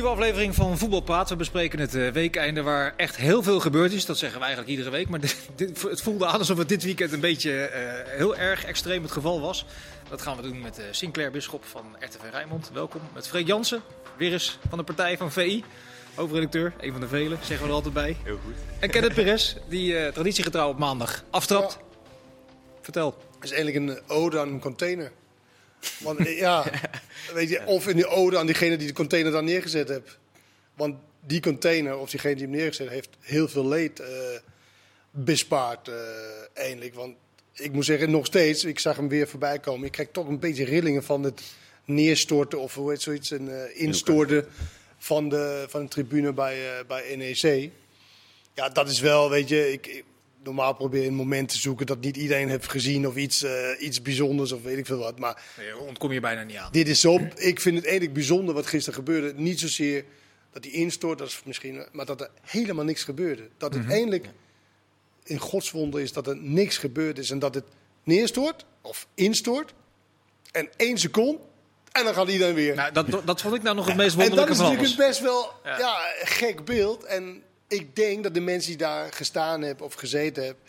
Nieuwe aflevering van Voetbalpraat. We bespreken het uh, weekeinde waar echt heel veel gebeurd is. Dat zeggen we eigenlijk iedere week. Maar dit, dit, het voelde aan alsof het dit weekend een beetje uh, heel erg extreem het geval was. Dat gaan we doen met uh, Sinclair Bisschop van RTV Rijnmond. Welkom. Met Freek Jansen, weer eens van de partij van VI. Hoofdredacteur, een van de velen, zeggen we er altijd bij. Heel goed. En Kenneth Perez, die traditiegetrouw op maandag aftrapt. Ja. Vertel. Het is eigenlijk een ode aan een container. Want ja, weet je, of in die ode aan diegene die de container dan neergezet heeft. Want die container, of diegene die hem neergezet heeft, heel veel leed uh, bespaard uh, eindelijk. Want ik moet zeggen, nog steeds, ik zag hem weer voorbij komen. Ik krijg toch een beetje rillingen van het neerstorten of hoe heet zoiets, een uh, instorten van de, van de tribune bij, bij NEC. Ja, dat is wel, weet je, ik, normaal probeer je een moment te zoeken dat niet iedereen heeft gezien of iets, uh, iets bijzonders of weet ik veel wat. Maar nee, ontkom je bijna niet aan. Dit is zo. Ik vind het eigenlijk bijzonder wat gisteren gebeurde. Niet zozeer dat hij instort, dat is misschien, maar dat er helemaal niks gebeurde. Dat het mm -hmm. eindelijk in godswonder is dat er niks gebeurd is en dat het neerstort of instort en één seconde. En dan gaat iedereen weer. Nou, dat, dat vond ik nou nog het meest wonderlijke van En dat is natuurlijk best wel ja. ja, gek beeld. En ik denk dat de mensen die daar gestaan hebben of gezeten hebben,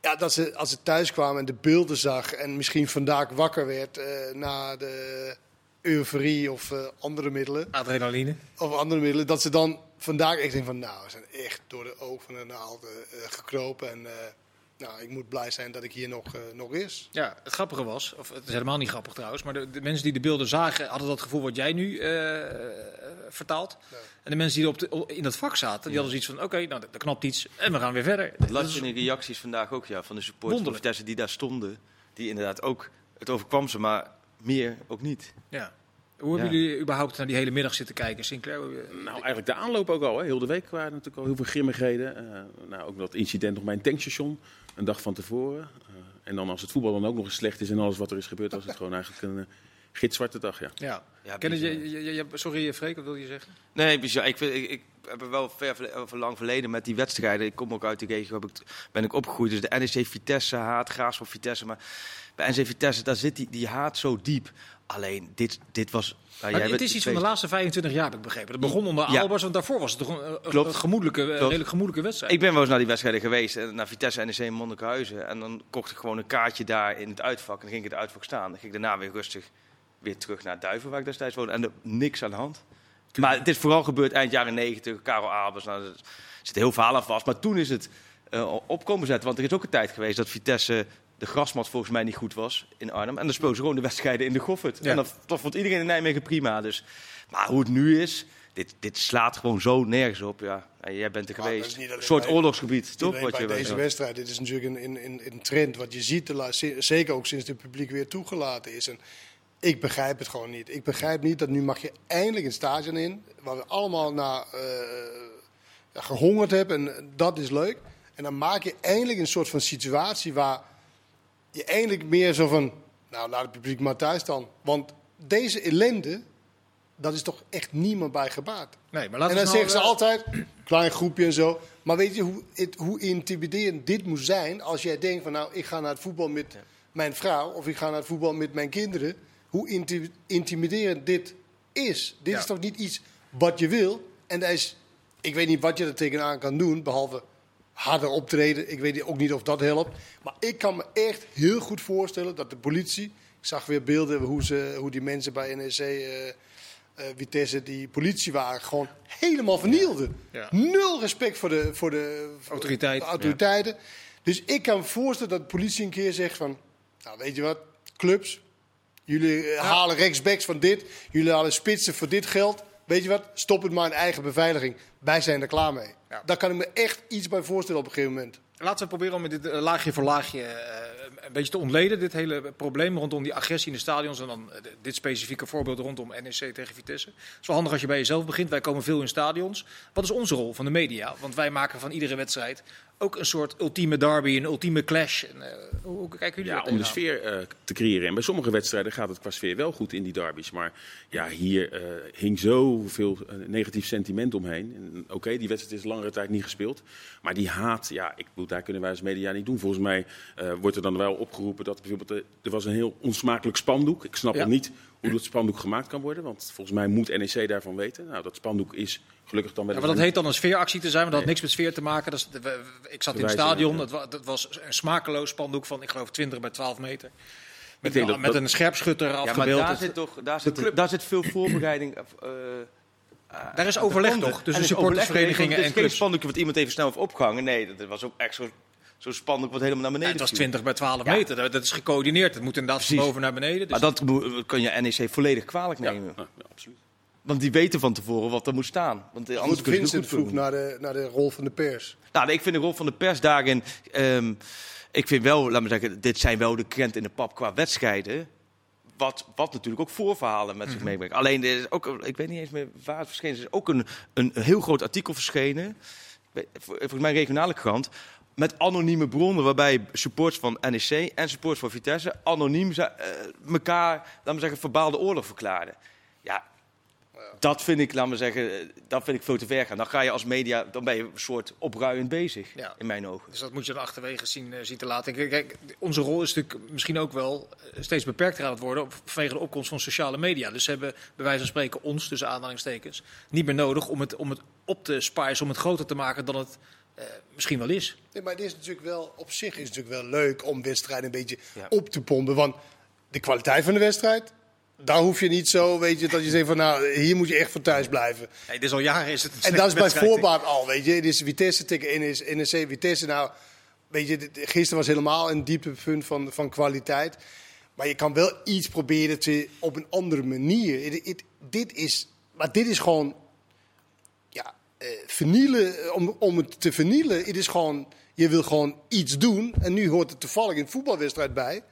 ja, dat ze als ze thuis kwamen en de beelden zag en misschien vandaag wakker werd uh, na de euforie of uh, andere middelen. Adrenaline. Of andere middelen, dat ze dan vandaag echt denken van nou, we zijn echt door de oog van de naald uh, gekropen en nou, ik moet blij zijn dat ik hier nog, uh, nog is. Ja, het grappige was, of het is helemaal niet grappig trouwens, maar de, de mensen die de beelden zagen hadden dat gevoel wat jij nu uh, vertaalt. En de mensen die op de, in dat vak zaten, die ja. hadden zoiets van, oké, okay, nou, er knapt iets en we gaan weer verder. Dat las je in de reacties vandaag ook, ja, van de supporters die daar stonden. Die inderdaad ook, het overkwam ze, maar meer ook niet. Ja. Hoe hebben ja. jullie überhaupt naar die hele middag zitten kijken, Sinclair? Nou, eigenlijk de aanloop ook al. Hè. Heel de week waren natuurlijk al heel veel grimmigheden. Uh, nou, ook dat incident nog bij een tankstation, een dag van tevoren. Uh, en dan als het voetbal dan ook nog eens slecht is en alles wat er is gebeurd, was het gewoon eigenlijk een uh, gitzwarte dag. Ja. ja. ja Ken je, je, je, sorry, Freek, wat wil je zeggen? Nee, bizar. Ik, ik, ik heb er wel ver, ver lang verleden met die wedstrijden. Ik kom ook uit de regio, heb ik, ben ik opgegroeid. Dus de NEC Vitesse haat, Graafschap Vitesse. Maar bij NEC Vitesse, daar zit die, die haat zo diep. Alleen, dit, dit was... Nou, het is iets van de laatste 25 jaar, heb ik begrepen. Het begon onder ja. Albers, want daarvoor was het toch een, Klopt. een gemoedelijke, redelijk gemoedelijke wedstrijd. Ik ben wel eens naar die wedstrijden geweest, naar Vitesse NEC in Monnikenhuizen. En dan kocht ik gewoon een kaartje daar in het uitvak. En dan ging ik in het uitvak staan. Dan ging ik daarna weer rustig weer terug naar Duiven, waar ik destijds woonde. En er niks aan de hand. Maar het is vooral gebeurd eind jaren 90, Karel Albers. Nou, er zit heel verhaal aan vast. Maar toen is het uh, op komen zetten. Want er is ook een tijd geweest dat Vitesse de grasmat volgens mij niet goed was in Arnhem. En dan speelden ze gewoon de wedstrijden in de Goffert. Ja. En dat, dat, vond iedereen in Nijmegen prima. Dus. Maar hoe het nu is, dit, dit slaat gewoon zo nergens op. Ja. En jij bent er maar geweest. Een soort bij, oorlogsgebied, toch? Wat je deze wedstrijd. Dit is natuurlijk een, een, een, een trend wat je ziet, zeker ook sinds het publiek weer toegelaten is. En ik begrijp het gewoon niet. Ik begrijp niet dat nu mag je eindelijk een stadion in, waar we allemaal naar uh, gehongerd hebben. En dat is leuk. En dan maak je eindelijk een soort van situatie waar je eindelijk meer zo van, nou laat het publiek maar thuis dan. Want deze ellende, dat is toch echt niemand bij gebaat. Nee, maar en dan nou, zeggen ze altijd, klein groepje en zo. Maar weet je hoe, het, hoe intimiderend dit moet zijn als jij denkt van nou, ik ga naar het voetbal met mijn vrouw of ik ga naar het voetbal met mijn kinderen. Hoe inti intimiderend dit is. Dit ja. is toch niet iets wat je wil. En dat is, ik weet niet wat je er tegenaan kan doen, behalve harder optreden. Ik weet ook niet of dat helpt. Maar ik kan me echt heel goed voorstellen dat de politie. Ik zag weer beelden hoe, ze, hoe die mensen bij NEC. Uh, uh, Vitesse, die politie waren, gewoon helemaal vernielden. Ja. Nul respect voor de, voor de, voor Autoriteit. de autoriteiten. Ja. Dus ik kan me voorstellen dat de politie een keer zegt van... Nou, weet je wat, clubs, jullie ja. halen rechtsbacks van dit. Jullie halen spitsen voor dit geld. Weet je wat, stop het maar in eigen beveiliging. Wij zijn er klaar mee. Daar kan ik me echt iets bij voorstellen op een gegeven moment. Laten we proberen om met dit laagje voor laagje uh, een beetje te ontleden. Dit hele probleem rondom die agressie in de stadions. En dan uh, dit specifieke voorbeeld rondom NEC tegen Vitesse. Het is wel handig als je bij jezelf begint. Wij komen veel in stadions. Wat is onze rol van de media? Want wij maken van iedere wedstrijd ook een soort ultieme derby, een ultieme clash. En, uh, hoe, kijken jullie ja, om de sfeer uh, te creëren. En bij sommige wedstrijden gaat het qua sfeer wel goed in die derbies. Maar ja, hier uh, hing zoveel negatief sentiment omheen. Oké, okay, die wedstrijd is langere tijd niet gespeeld. Maar die haat, ja, ik bedoel, daar kunnen wij als media niet doen. Volgens mij wordt er dan wel opgeroepen dat bijvoorbeeld eh, er was een heel onsmakelijk spandoek. Ik snap Ja. nog niet hoe dat spandoek gemaakt kan worden, want volgens mij moet NEC daarvan weten. Nou, dat spandoek is gelukkig dan wel Ja, maar dat heet dan een sfeeractie te zijn, maar dat had niks met sfeer te maken. Dat is, we- we- ik zat in het stadion, wa- het was een smakeloos spandoek van, ik geloof, 20 bij 12 meter. Met, denk een- dat- met dat- een scherpschutter Ja, maar afgebeeld. daar Het- zit toch daar zit, daar zit veel voorbereiding. eh, Daar is overleg toch tussen er supportersverenigingen en Het is geen clubs. spandoekje wat iemand even snel heeft opgehangen. Nee, dat was ook echt zo'n zo spandoek wat helemaal naar beneden het was viel. 20 bij 12 Ja. meter. Dat, dat is gecoördineerd. Het moet inderdaad van Precies. boven naar beneden. Dus Maar dat kan je NEC volledig kwalijk nemen. ja, absoluut. Want die weten van tevoren wat er moet staan. Want anders kunnen ze het Vincent goed vroeg doen. naar de, naar de rol van de pers. Nou, ik vind de rol van de pers daarin... ehm, ik vind wel, laat me zeggen, dit zijn wel de krent in de pap qua wedstrijden. Wat, wat natuurlijk ook voorverhalen met zich Mhm. meebrengt. Alleen, er is ook, ik weet niet eens meer waar het verschenen is. Er is ook een, een heel groot artikel verschenen. Volgens mij een regionale krant. Met anonieme bronnen waarbij supporters van NEC en supporters van Vitesse anoniem ze- eh, elkaar, laten we zeggen, verbaalde oorlog verklaarden. Ja, dat vind ik, laten we zeggen, eh, dat vind ik veel te ver gaan. Dan ga je als media, dan ben je een soort opruiend bezig, Ja. in mijn ogen. Dus dat moet je dan achterwege zien, eh, zien te laten. Kijk, kijk, onze rol is natuurlijk misschien ook wel steeds beperkter aan het worden vanwege de opkomst van sociale media. Dus ze hebben bij wijze van spreken ons, tussen aanhalingstekens, niet meer nodig om het, om het op te spijzen, om het groter te maken dan het eh, misschien wel is. Nee, maar het is natuurlijk wel, op zich is natuurlijk wel leuk om wedstrijden een beetje Ja. op te pompen. Want de kwaliteit van de wedstrijd, daar hoef je niet zo, weet je, dat je zegt van nou, hier moet je echt voor thuis blijven. Nee, dit is al jaren is het een En dat is bij voorbaat al, weet je. Het is Vitesse tegen NEC, NEC Vitesse. Nou, weet je, gisteren was helemaal een dieptepunt van, van kwaliteit. Maar je kan wel iets proberen te, op een andere manier. Dit is, maar dit is gewoon, vernielen, eh, om, om het te vernielen. Het is gewoon, je wil gewoon iets doen. En nu hoort er toevallig een voetbalwedstrijd bij.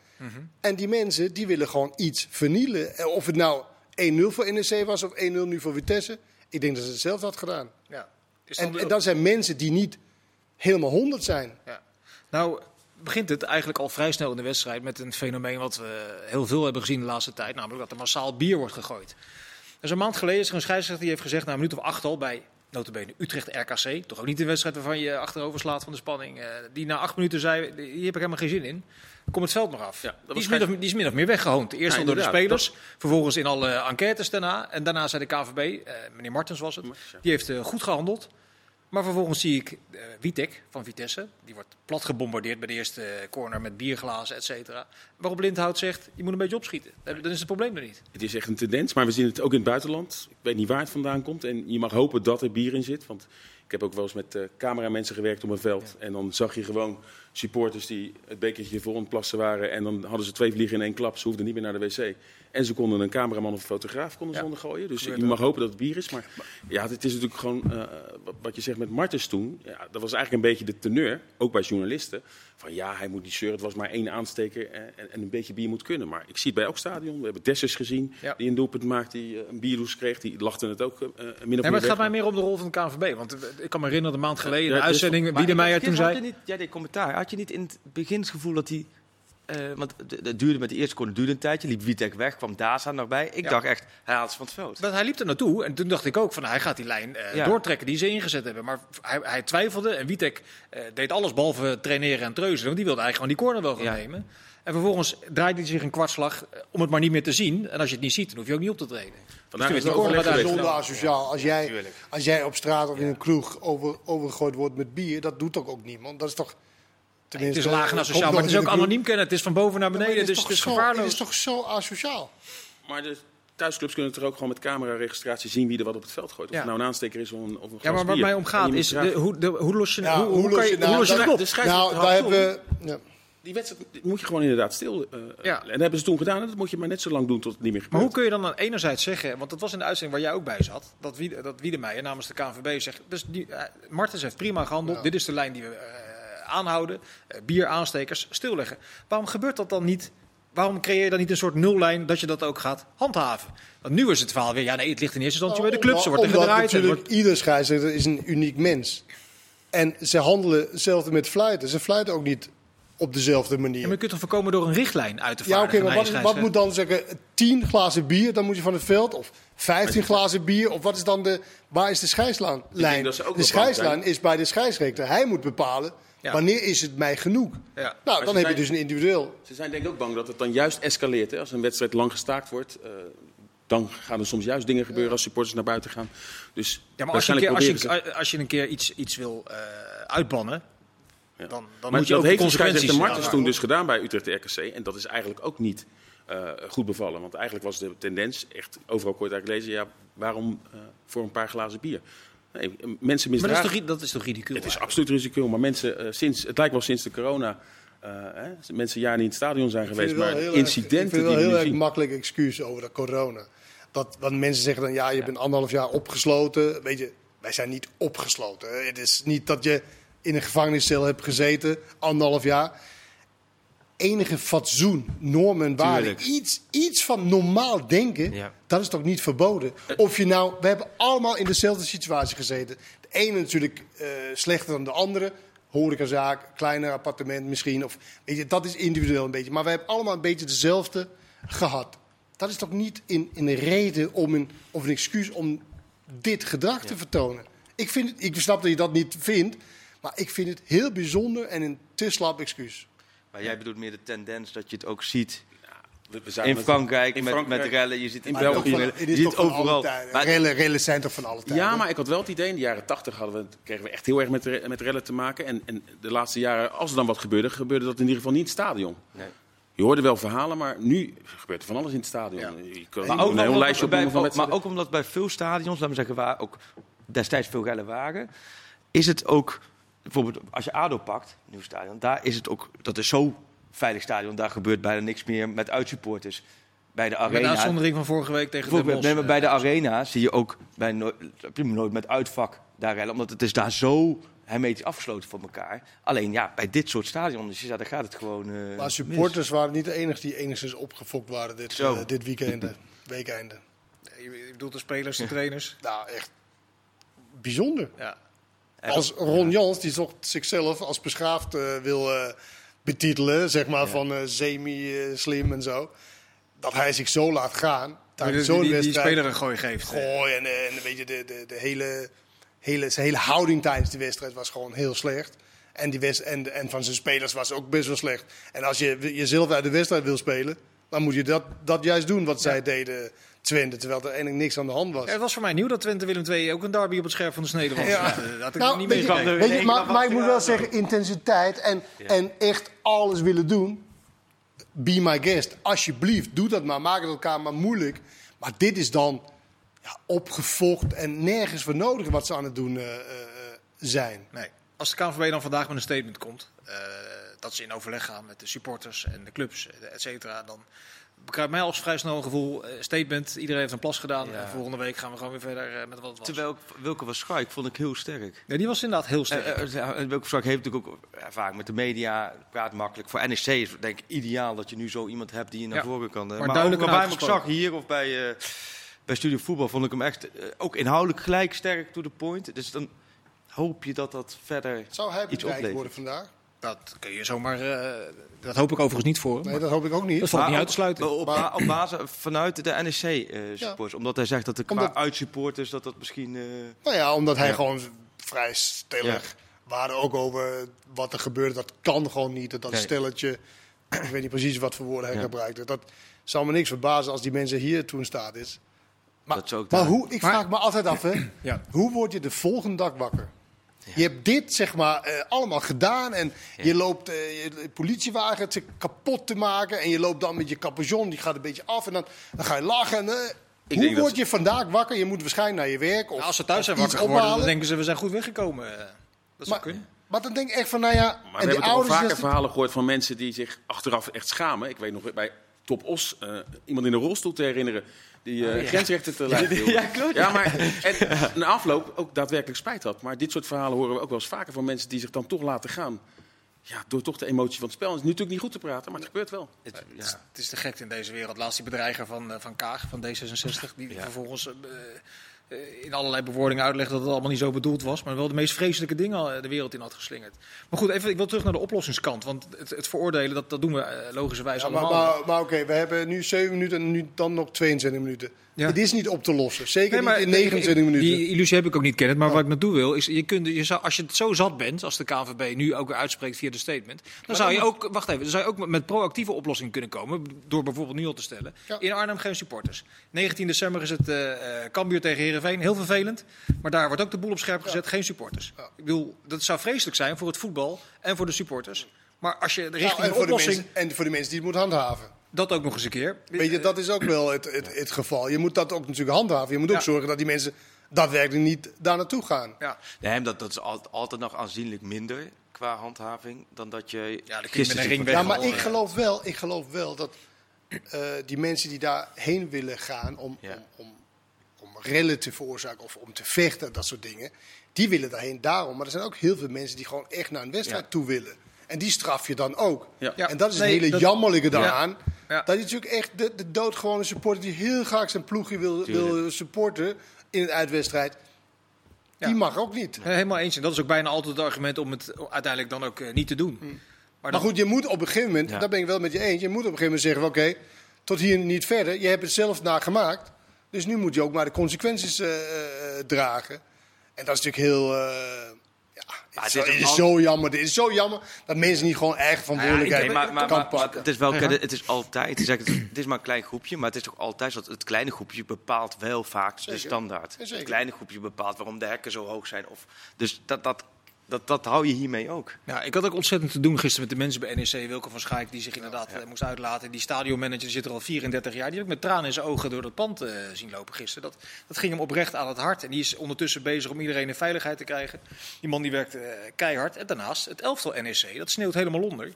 En die mensen, die willen gewoon iets vernielen. Eh, Of het nou 1-0 voor NEC was of 1-0 nu voor Vitesse. Ik denk dat ze hetzelfde had gedaan. Ja. En, dan- zijn mensen die niet helemaal 100 zijn. Ja. Nou, begint het eigenlijk al vrij snel in de wedstrijd met een fenomeen wat we heel veel hebben gezien de laatste tijd. Namelijk dat er massaal bier wordt gegooid. Dus een maand geleden is er een scheidsrechter die heeft gezegd, na een minuut of acht al, bij notabene Utrecht RKC, toch ook niet een wedstrijd waarvan je achterover slaat van de spanning, eh, die na acht minuten zei, hier heb ik helemaal geen zin in. Kom het veld maar af. Ja, die, is min of, die is min of meer weggehoond. Eerst Ja, al door de spelers, vervolgens in alle enquêtes daarna. En daarna zei de KVB, eh, meneer Martens was het, die heeft eh, goed gehandeld. Maar vervolgens zie ik eh Witek van Vitesse. Die wordt plat gebombardeerd bij de eerste corner met bierglazen, et cetera. Waarop Lindhout zegt, je moet een beetje opschieten. Dan is het probleem er niet. Het is echt een tendens, maar we zien het ook in het buitenland. Ik weet niet waar het vandaan komt. En je mag hopen dat er bier in zit. Want ik heb ook wel eens met eh cameramensen gewerkt op een veld. En dan zag je gewoon supporters die het bekertje vol ontplassen waren. En dan hadden ze twee vliegen in één klap. Ze hoefden niet meer naar de wc. En ze konden een cameraman of een fotograaf konden ze Ja. ondergooien. Dus je mag hopen dat het bier is. Maar ja, het is natuurlijk gewoon eh, wat- je zegt met Martens toen. Ja, dat was eigenlijk een beetje de teneur, ook bij journalisten. Van ja, hij moet niet zeuren. Het was maar één aansteker eh, en, en een beetje bier moet kunnen. Maar ik zie het bij elk stadion. We hebben Dessers gezien Ja. die een doelpunt maakte, die eh, een bierloes kreeg. Die lachten het ook eh, min of meer Nee, maar het weg. gaat mij meer om de rol van de KNVB. Want ik kan me herinneren, een maand geleden, Ja, de dus- uitzending, ik- toen zei... jij deed commentaar. Had je niet in het begin het gevoel dat hij... eh, want het- duurde met de eerste corner duurde een tijdje. Liep Witek weg, kwam Daza nog bij. Ik Ja. dacht echt, hij haalt ze van het veld. Want hij liep er naartoe en toen dacht ik ook van hij gaat die lijn eh, Ja. doortrekken die ze ingezet hebben. Maar hij, hij twijfelde en Witek eh, deed alles behalve traineren en treuzelen. Want die wilde eigenlijk gewoon die corner wel gaan Ja. nemen. En vervolgens draaide hij zich een kwartslag om het maar niet meer te zien. En als je het niet ziet, dan hoef je ook niet op te treden. Vandaag Dus is het. Zonder asociaal. Als jij, als jij op straat of in een kroeg over, overgegooid wordt met bier, dat doet toch ook niemand? Dat is toch... het is laag en asociaal, maar het is ook anoniem kennen. Het is van boven naar beneden, het dus is het is toch zo- Het is toch zo asociaal? Maar de thuisclubs kunnen er ook gewoon met cameraregistratie zien wie er wat op het veld gooit. Of Ja. het nou een aansteker is of een, of een Ja, maar waar bier. mij om En gaat je moet is de, hoe, de, hoe los je, Ja, hoe, hoe, hoe kan los je, nou, hoe los je dat- dat op? de scheidsrechter Nou, daar hebben we... Ja. Die wedstrijd moet je gewoon inderdaad stil. eh, Ja. En dat hebben ze toen gedaan. En dat moet je maar net zo lang doen tot het niet meer gebeurt. Maar hoe kun je dan aan enerzijds zeggen, want dat was in de uitzending waar jij ook bij zat, dat, Wied, dat Wiedemeijer namens de KNVB zegt, dus die, eh, Martens heeft prima gehandeld, Ja. dit is de lijn die we eh, aanhouden, eh, bier, aanstekers, stilleggen. Waarom gebeurt dat dan niet? Waarom creëer je dan niet een soort nullijn dat je dat ook gaat handhaven? Want nu is het verhaal weer, ja nee, het ligt in eerste instantie bij de clubs, er wordt er Omdat gedraaid. natuurlijk wordt- ieder scheidsrechter is een uniek mens. En ze handelen hetzelfde met fluiten. Ze fluiten ook niet op dezelfde Ja, manier. maar je kunt toch voorkomen door een richtlijn uit te Ja, vaardigen? oké, maar wat, wat moet dan zeggen? 10 glazen bier, dan moet je van het veld. Of 15 glazen bier. Of wat is dan de. Waar is de scheidslijn? denk dat ze ook De scheidslijn is bij de scheidsrechter. Hij moet bepalen Ja. Wanneer is het mij genoeg? Ja. Nou, dan heb je dus een individueel. Ze zijn denk ik ook bang dat het dan juist escaleert. Hè? Als een wedstrijd lang gestaakt wordt, eh, dan gaan er soms juist dingen gebeuren als supporters naar buiten gaan. Dus Ja, maar als je, keer, als, je, als je een keer iets, iets wil eh, uitbannen, Ja. dan, dan Maar moet je dat ook de heeft de scheidsrechter consequenties Martens dragen. toen dus gedaan bij Utrecht RKC. En dat is eigenlijk ook niet eh, goed bevallen. Want eigenlijk was de tendens, echt overal het eigenlijk lezen, ja, waarom eh, voor een paar glazen bier? Nee, mensen Maar dat is, misdragen. toch, dat is toch ridicuul? Het is absoluut risico, maar mensen, eh, sinds, het lijkt wel sinds de corona, eh, hè, mensen jaren niet in het stadion zijn geweest, maar heel erg- ik incidenten vind het wel we heel nu erg makkelijk excuus over de corona. Dat, want mensen zeggen dan, ja, je bent anderhalf jaar opgesloten. Weet je, wij zijn niet opgesloten. Het is niet dat je in een gevangeniscel hebt gezeten, anderhalf jaar. Enige fatsoen, normen en waarden, iets, iets van normaal denken, Ja. dat is toch niet verboden? Of je nou, we hebben allemaal in dezelfde situatie gezeten. De ene natuurlijk eh, slechter dan de andere. Horecazaak, kleiner appartement misschien. Of, weet je, dat is individueel een beetje. Maar we hebben allemaal een beetje dezelfde gehad. Dat is toch niet in, in een reden om een, of een excuus om dit gedrag te vertonen? Ik, vind ik snap dat je dat niet vindt. Maar ik vind het heel bijzonder en een te slap excuus. Maar jij bedoelt meer de tendens dat je het ook ziet We- we zagen in Frankrijk, in met, Frankrijk- met rellen. Je ziet in Maar België. van- je ziet toch van alle overal. Maar- Rellen, rellen zijn toch van alle tijden? Ja, maar ik had wel het idee, in de jaren tachtig hadden we, kregen we echt heel erg met, met rellen te maken. En, en de laatste jaren, als er dan wat gebeurde, gebeurde dat in ieder geval niet in het stadion. Nee. Je hoorde wel verhalen, maar nu gebeurt er van alles in het stadion. Ja. Je kan Maar een ook, heel omdat, lijstje bij, van maar ook omdat bij veel stadions, laten we zeggen, waar ook destijds veel rellen waren, is het ook, bijvoorbeeld als je ADO pakt, nieuw stadion, daar is het ook, dat is zo veilig stadion, daar gebeurt bijna niks meer met uitsupporters. Bij de Met de arena, uitzondering van vorige week tegen de Bosch. nee, maar bij de arena zie je ook bij nooit, nooit met uitvak daar rellen, omdat het is daar zo hermetisch afgesloten van elkaar. Alleen ja, bij dit soort stadions, ja, daar gaat het gewoon eh, Maar mis. supporters waren niet de enige die enigszins opgefokt waren dit, Zo. eh, dit weekend, weekeinde. Je je bedoelt de spelers, de trainers. Nou, echt bijzonder. Ja. Als Ron Jans, die zichzelf als beschaafd eh, wil eh, betitelen, zeg maar, van eh, semi-slim en zo. Dat hij zich zo laat gaan. Die, Tijdens die, zo'n die, die wedstrijd. speler een gooi geeft. Gooi en, en weet je, de, de, de hele, hele, zijn hele houding tijdens de wedstrijd was gewoon heel slecht. En, die west, en, en van zijn spelers was ook best wel slecht. En als je jezelf uit de wedstrijd wil spelen, dan moet je dat, dat juist doen wat zij deden Twente. Terwijl er eigenlijk niks aan de hand was. Ja, het was voor mij nieuw dat Twente Willem II ook een derby op het scherp van de snede was. Ja. Dat, dat had ik Nou, niet je, meegekregen. weet je, maar, maar ik moet wel zeggen, intensiteit en, en echt alles willen doen. Be my guest. Alsjeblieft, doe dat maar. Maak het elkaar maar moeilijk. Maar dit is dan ja, opgefokt en nergens voor nodig wat ze aan het doen eh, eh, zijn. Nee. Als de KNVB dan vandaag met een statement komt, eh, dat ze in overleg gaan met de supporters en de clubs, eh, et cetera, dan bekruipt mij als vrij snel een gevoel, eh, statement, iedereen heeft een plas gedaan Ja. en volgende week gaan we gewoon weer verder eh, met wat het was. Terwijl Wilke was Schaik vond ik heel sterk. Nee, die was inderdaad heel sterk. Eh, eh, ja, en Wilke Schaik heeft natuurlijk ook ervaring met de media, praat makkelijk. Voor NEC is het denk ik ideaal dat je nu zo iemand hebt die je naar Ja. voren kan. eh, Maar maar duidelijk ook bij hem ook zag hier of bij, eh, bij Studio Voetbal vond ik hem echt eh, ook inhoudelijk gelijk sterk to the point. Dus dan hoop je dat dat verder Zou hij iets bedreigd worden vandaag? Dat kun je zomaar, eh, dat hoop ik overigens niet voor hem. Nee, maar dat hoop ik ook niet. dat valt niet Maar uit te sluiten. Op, op, op basis vanuit de NEC-supporters. Omdat hij zegt dat de qua uitsupporters dat dat misschien... eh, Nou ja, omdat hij Ja. gewoon vrij stellig waren ook over wat er gebeurde. Dat kan gewoon niet. Dat Nee. stelletje, ik weet niet precies wat voor woorden hij Ja. gebruikte. Dat zou me niks verbazen als die mensen hier toen staat is. Maar, Dat ze ook maar hoe, ik Maar- vraag me altijd af, hè, Ja. hoe word je de volgende dag wakker? Je hebt dit zeg maar eh, allemaal gedaan en je loopt politiewagen te kapot te maken en je loopt dan met je capuchon, die gaat een beetje af en dan, dan ga je lachen. En, eh, hoe dat word je vandaag wakker? Je moet waarschijnlijk naar je werk of Nou, als ze thuis zijn wakker geworden, dan denken ze we zijn goed weggekomen. Dat zou Maar, kunnen. maar dan denk ik echt van, nou ja... Maar en we hebben toch vaker verhalen gehoord van mensen die zich achteraf echt schamen. Ik weet nog bij Top Os eh, iemand in een rolstoel te herinneren die eh, grensrechten te lijf wilde. Ja, klopt. Ja, maar en na afloop ook daadwerkelijk spijt had. Maar dit soort verhalen horen we ook wel eens vaker van mensen die zich dan toch laten gaan. Ja, door toch de emotie van het spel. Het is natuurlijk niet goed te praten, maar het gebeurt wel. het- Het is, ja. het is de gekte in deze wereld. Laatst die bedreiger van, eh, van Kaag, van D66, die Ja. vervolgens in allerlei bewoordingen uitlegde dat het allemaal niet zo bedoeld was. Maar wel de meest vreselijke dingen eh, de wereld in had geslingerd. Maar goed, even, ik wil terug naar de oplossingskant. Want het, het veroordelen, dat, dat doen we eh, logischerwijs Ja, allemaal. maar, maar oké, we hebben nu 7 minuten en nu dan nog 22 minuten. Ja. Het is niet op te lossen. Zeker Nee, maar niet in ik- 29 ik- minuten. Die illusie heb ik ook niet, Kenneth. Maar wat ik naartoe wil, is je kunt, je zou, als je het zo zat bent, als de KNVB nu ook weer uitspreekt via de statement, dan zou je ook, wacht even, dan zou je ook met proactieve oplossingen kunnen komen, door bijvoorbeeld nu al te stellen. Ja. In Arnhem geen supporters. 19 december is het eh, Cambuur tegen Herenveen, heel vervelend. Maar daar wordt ook de boel op scherp gezet, geen supporters. Ja. Ik bedoel, dat zou vreselijk zijn voor het voetbal en voor de supporters. Maar als je de Nou, richting en, voor de oplossing, mensen, en voor de mensen die het moeten handhaven. Dat ook nog eens een keer. Weet je, dat is ook wel het, het, het geval. Je moet dat ook natuurlijk handhaven. Je moet ook Ja. zorgen dat die mensen daadwerkelijk niet daar naartoe gaan. Ja, Nee, dat, dat is al- altijd nog aanzienlijk minder qua handhaving dan dat je Ja, gisteren een ring Ja, maar ik geloof wel, ik geloof wel dat eh, die mensen die daarheen willen gaan om, Ja. om, om, om rellen te veroorzaken of om te vechten, dat soort dingen, die willen daarheen daarom. Maar er zijn ook heel veel mensen die gewoon echt naar een wedstrijd Ja. toe willen. En die straf je dan ook. Ja. Ja. En dat is Nee, het hele dat- jammerlijke daaraan. Ja. Dat je natuurlijk echt de, de doodgewone supporter die heel graag zijn ploegje wil, wil supporten in een uitwedstrijd, Ja. die mag ook niet. Helemaal eens. En dat is ook bijna altijd het argument om het uiteindelijk dan ook eh, niet te doen. Maar, Maar dan- goed, je moet op een gegeven moment, Ja. daar ben ik wel met je eens, je moet op een gegeven moment zeggen: oké, tot hier niet verder. Je hebt het zelf nagemaakt. Dus nu moet je ook maar de consequenties eh, eh, dragen. En dat is natuurlijk heel. Ja, het, is, het is het is al- zo jammer. Het is zo jammer dat mensen niet gewoon eigen verantwoordelijkheid Nee, maar, maar, kan maar, pakken. het is wel, het is altijd, ik zeg het, het is maar een klein groepje, maar het is toch altijd zo dat het kleine groepje bepaalt wel vaak de standaard. Ja, zeker. Het kleine groepje bepaalt waarom de hekken zo hoog zijn. Of, dus dat, dat, dat, dat hou je hiermee ook. Ja, ik had ook ontzettend te doen gisteren met de mensen bij NEC. Wilke van Schaik, die zich inderdaad eh, moest uitlaten. Die stadionmanager zit er al 34 jaar. Die heb ik met tranen in zijn ogen door dat pand eh, zien lopen gisteren. Dat, dat ging hem oprecht aan het hart. En die is ondertussen bezig om iedereen in veiligheid te krijgen. Die man die werkt eh, keihard. En daarnaast, het elftal NEC, dat sneeuwt helemaal onder.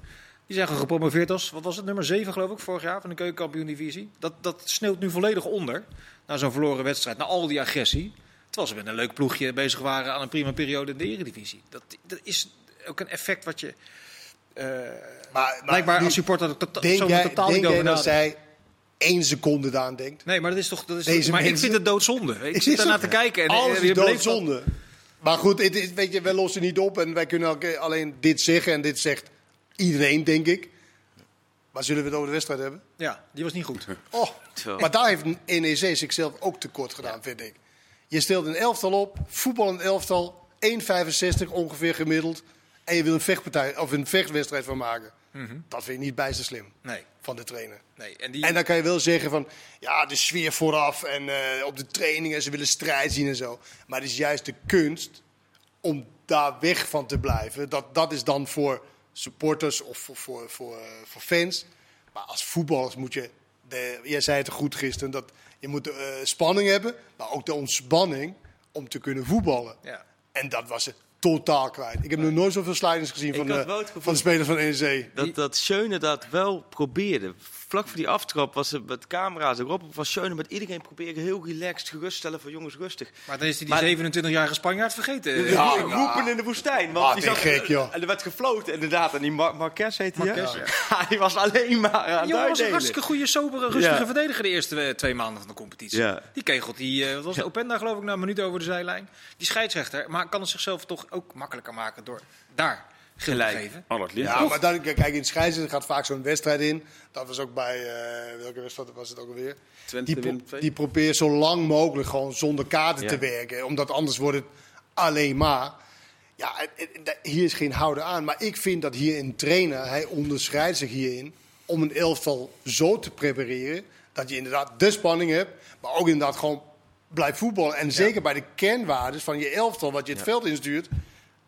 Die zijn gepromoveerd als, wat was het, nummer 7 geloof ik, vorig jaar van de keukenkampioen-divisie. Dat, dat sneeuwt nu volledig onder. Na zo'n verloren wedstrijd, na al die agressie. Terwijl ze met een leuk ploegje bezig waren aan een prima periode in de Eredivisie. Dat, dat is ook een effect wat je eh, Maar, maar blijkbaar als supporter tot, denk zo jij, totaal denk niet over dat zij één seconde daaraan denkt? Nee, maar dat is toch. Dat is Deze maar ik vind het doodzonde. Ik Is zit het- te kijken en Alles eh, is beleeft dat- doodzonde. Maar goed, het is, weet je, wij lossen niet op en wij kunnen ook alleen dit zeggen. En dit zegt iedereen, denk ik. Maar zullen we het over de wedstrijd hebben? Ja, die was niet goed. Oh, maar daar heeft NEC zichzelf ook tekort gedaan, vind ik. Je stelt een elftal op, voetbal een elftal, 1,65 ongeveer gemiddeld. En je wil een vechtpartij of een vechtwedstrijd van maken. Dat vind ik niet bijster slim Nee, van de trainer. nee. En die, En dan kan je wel zeggen van, ja, de sfeer vooraf en eh, op de trainingen, ze willen strijd zien en zo. Maar het is juist de kunst om daar weg van te blijven. Dat, dat is dan voor supporters of voor, voor, voor, eh, voor fans. Maar als voetballers moet je, de, jij zei het goed gisteren, dat je moet de eh, spanning hebben, maar ook de ontspanning om te kunnen voetballen. ja. En dat was het totaal kwijt. Ik heb nog nooit zoveel slidings gezien Ik van de, van de spelers van NEC. Dat, dat Schöne dat wel probeerde. Vlak voor die aftrap was het met camera's erop. Was Schöne met iedereen proberen heel relaxed, geruststellen van jongens rustig. Maar dan is hij die Maar- 27-jarige Spanjaard vergeten. Ja, Ja, ja. roepen in de woestijn. Want Ah, die zat- gek, joh. En er werd gefloten inderdaad. En die Mar Marquez heet hij. Marquez, Hij was alleen maar aan het Jongen was een hartstikke goede, sobere, rustige Ja. verdediger de eerste eh, twee maanden van de competitie. Ja. Die kegelt die, eh, wat was het, Openda geloof ik, na een minuut over de zijlijn. Die scheidsrechter, maar kan het zichzelf toch ook makkelijker maken door daar Gelijk. geven. Al het licht. Ja, maar dan, kijk, in scheidsrechter gaat vaak zo'n wedstrijd in. Dat was ook bij, eh, welke wedstrijd was het ook alweer? Twente Die, pro- die probeert zo lang mogelijk gewoon zonder kaarten Ja. te werken. Omdat anders wordt het alleen maar. Ja, hier is geen houden aan. Maar ik vind dat hier een trainer, hij onderscheidt zich hierin om een elftal zo te prepareren. Dat je inderdaad de spanning hebt, maar ook inderdaad gewoon blijft voetballen. En zeker bij de kernwaardes van je elftal, wat je het veld instuurt,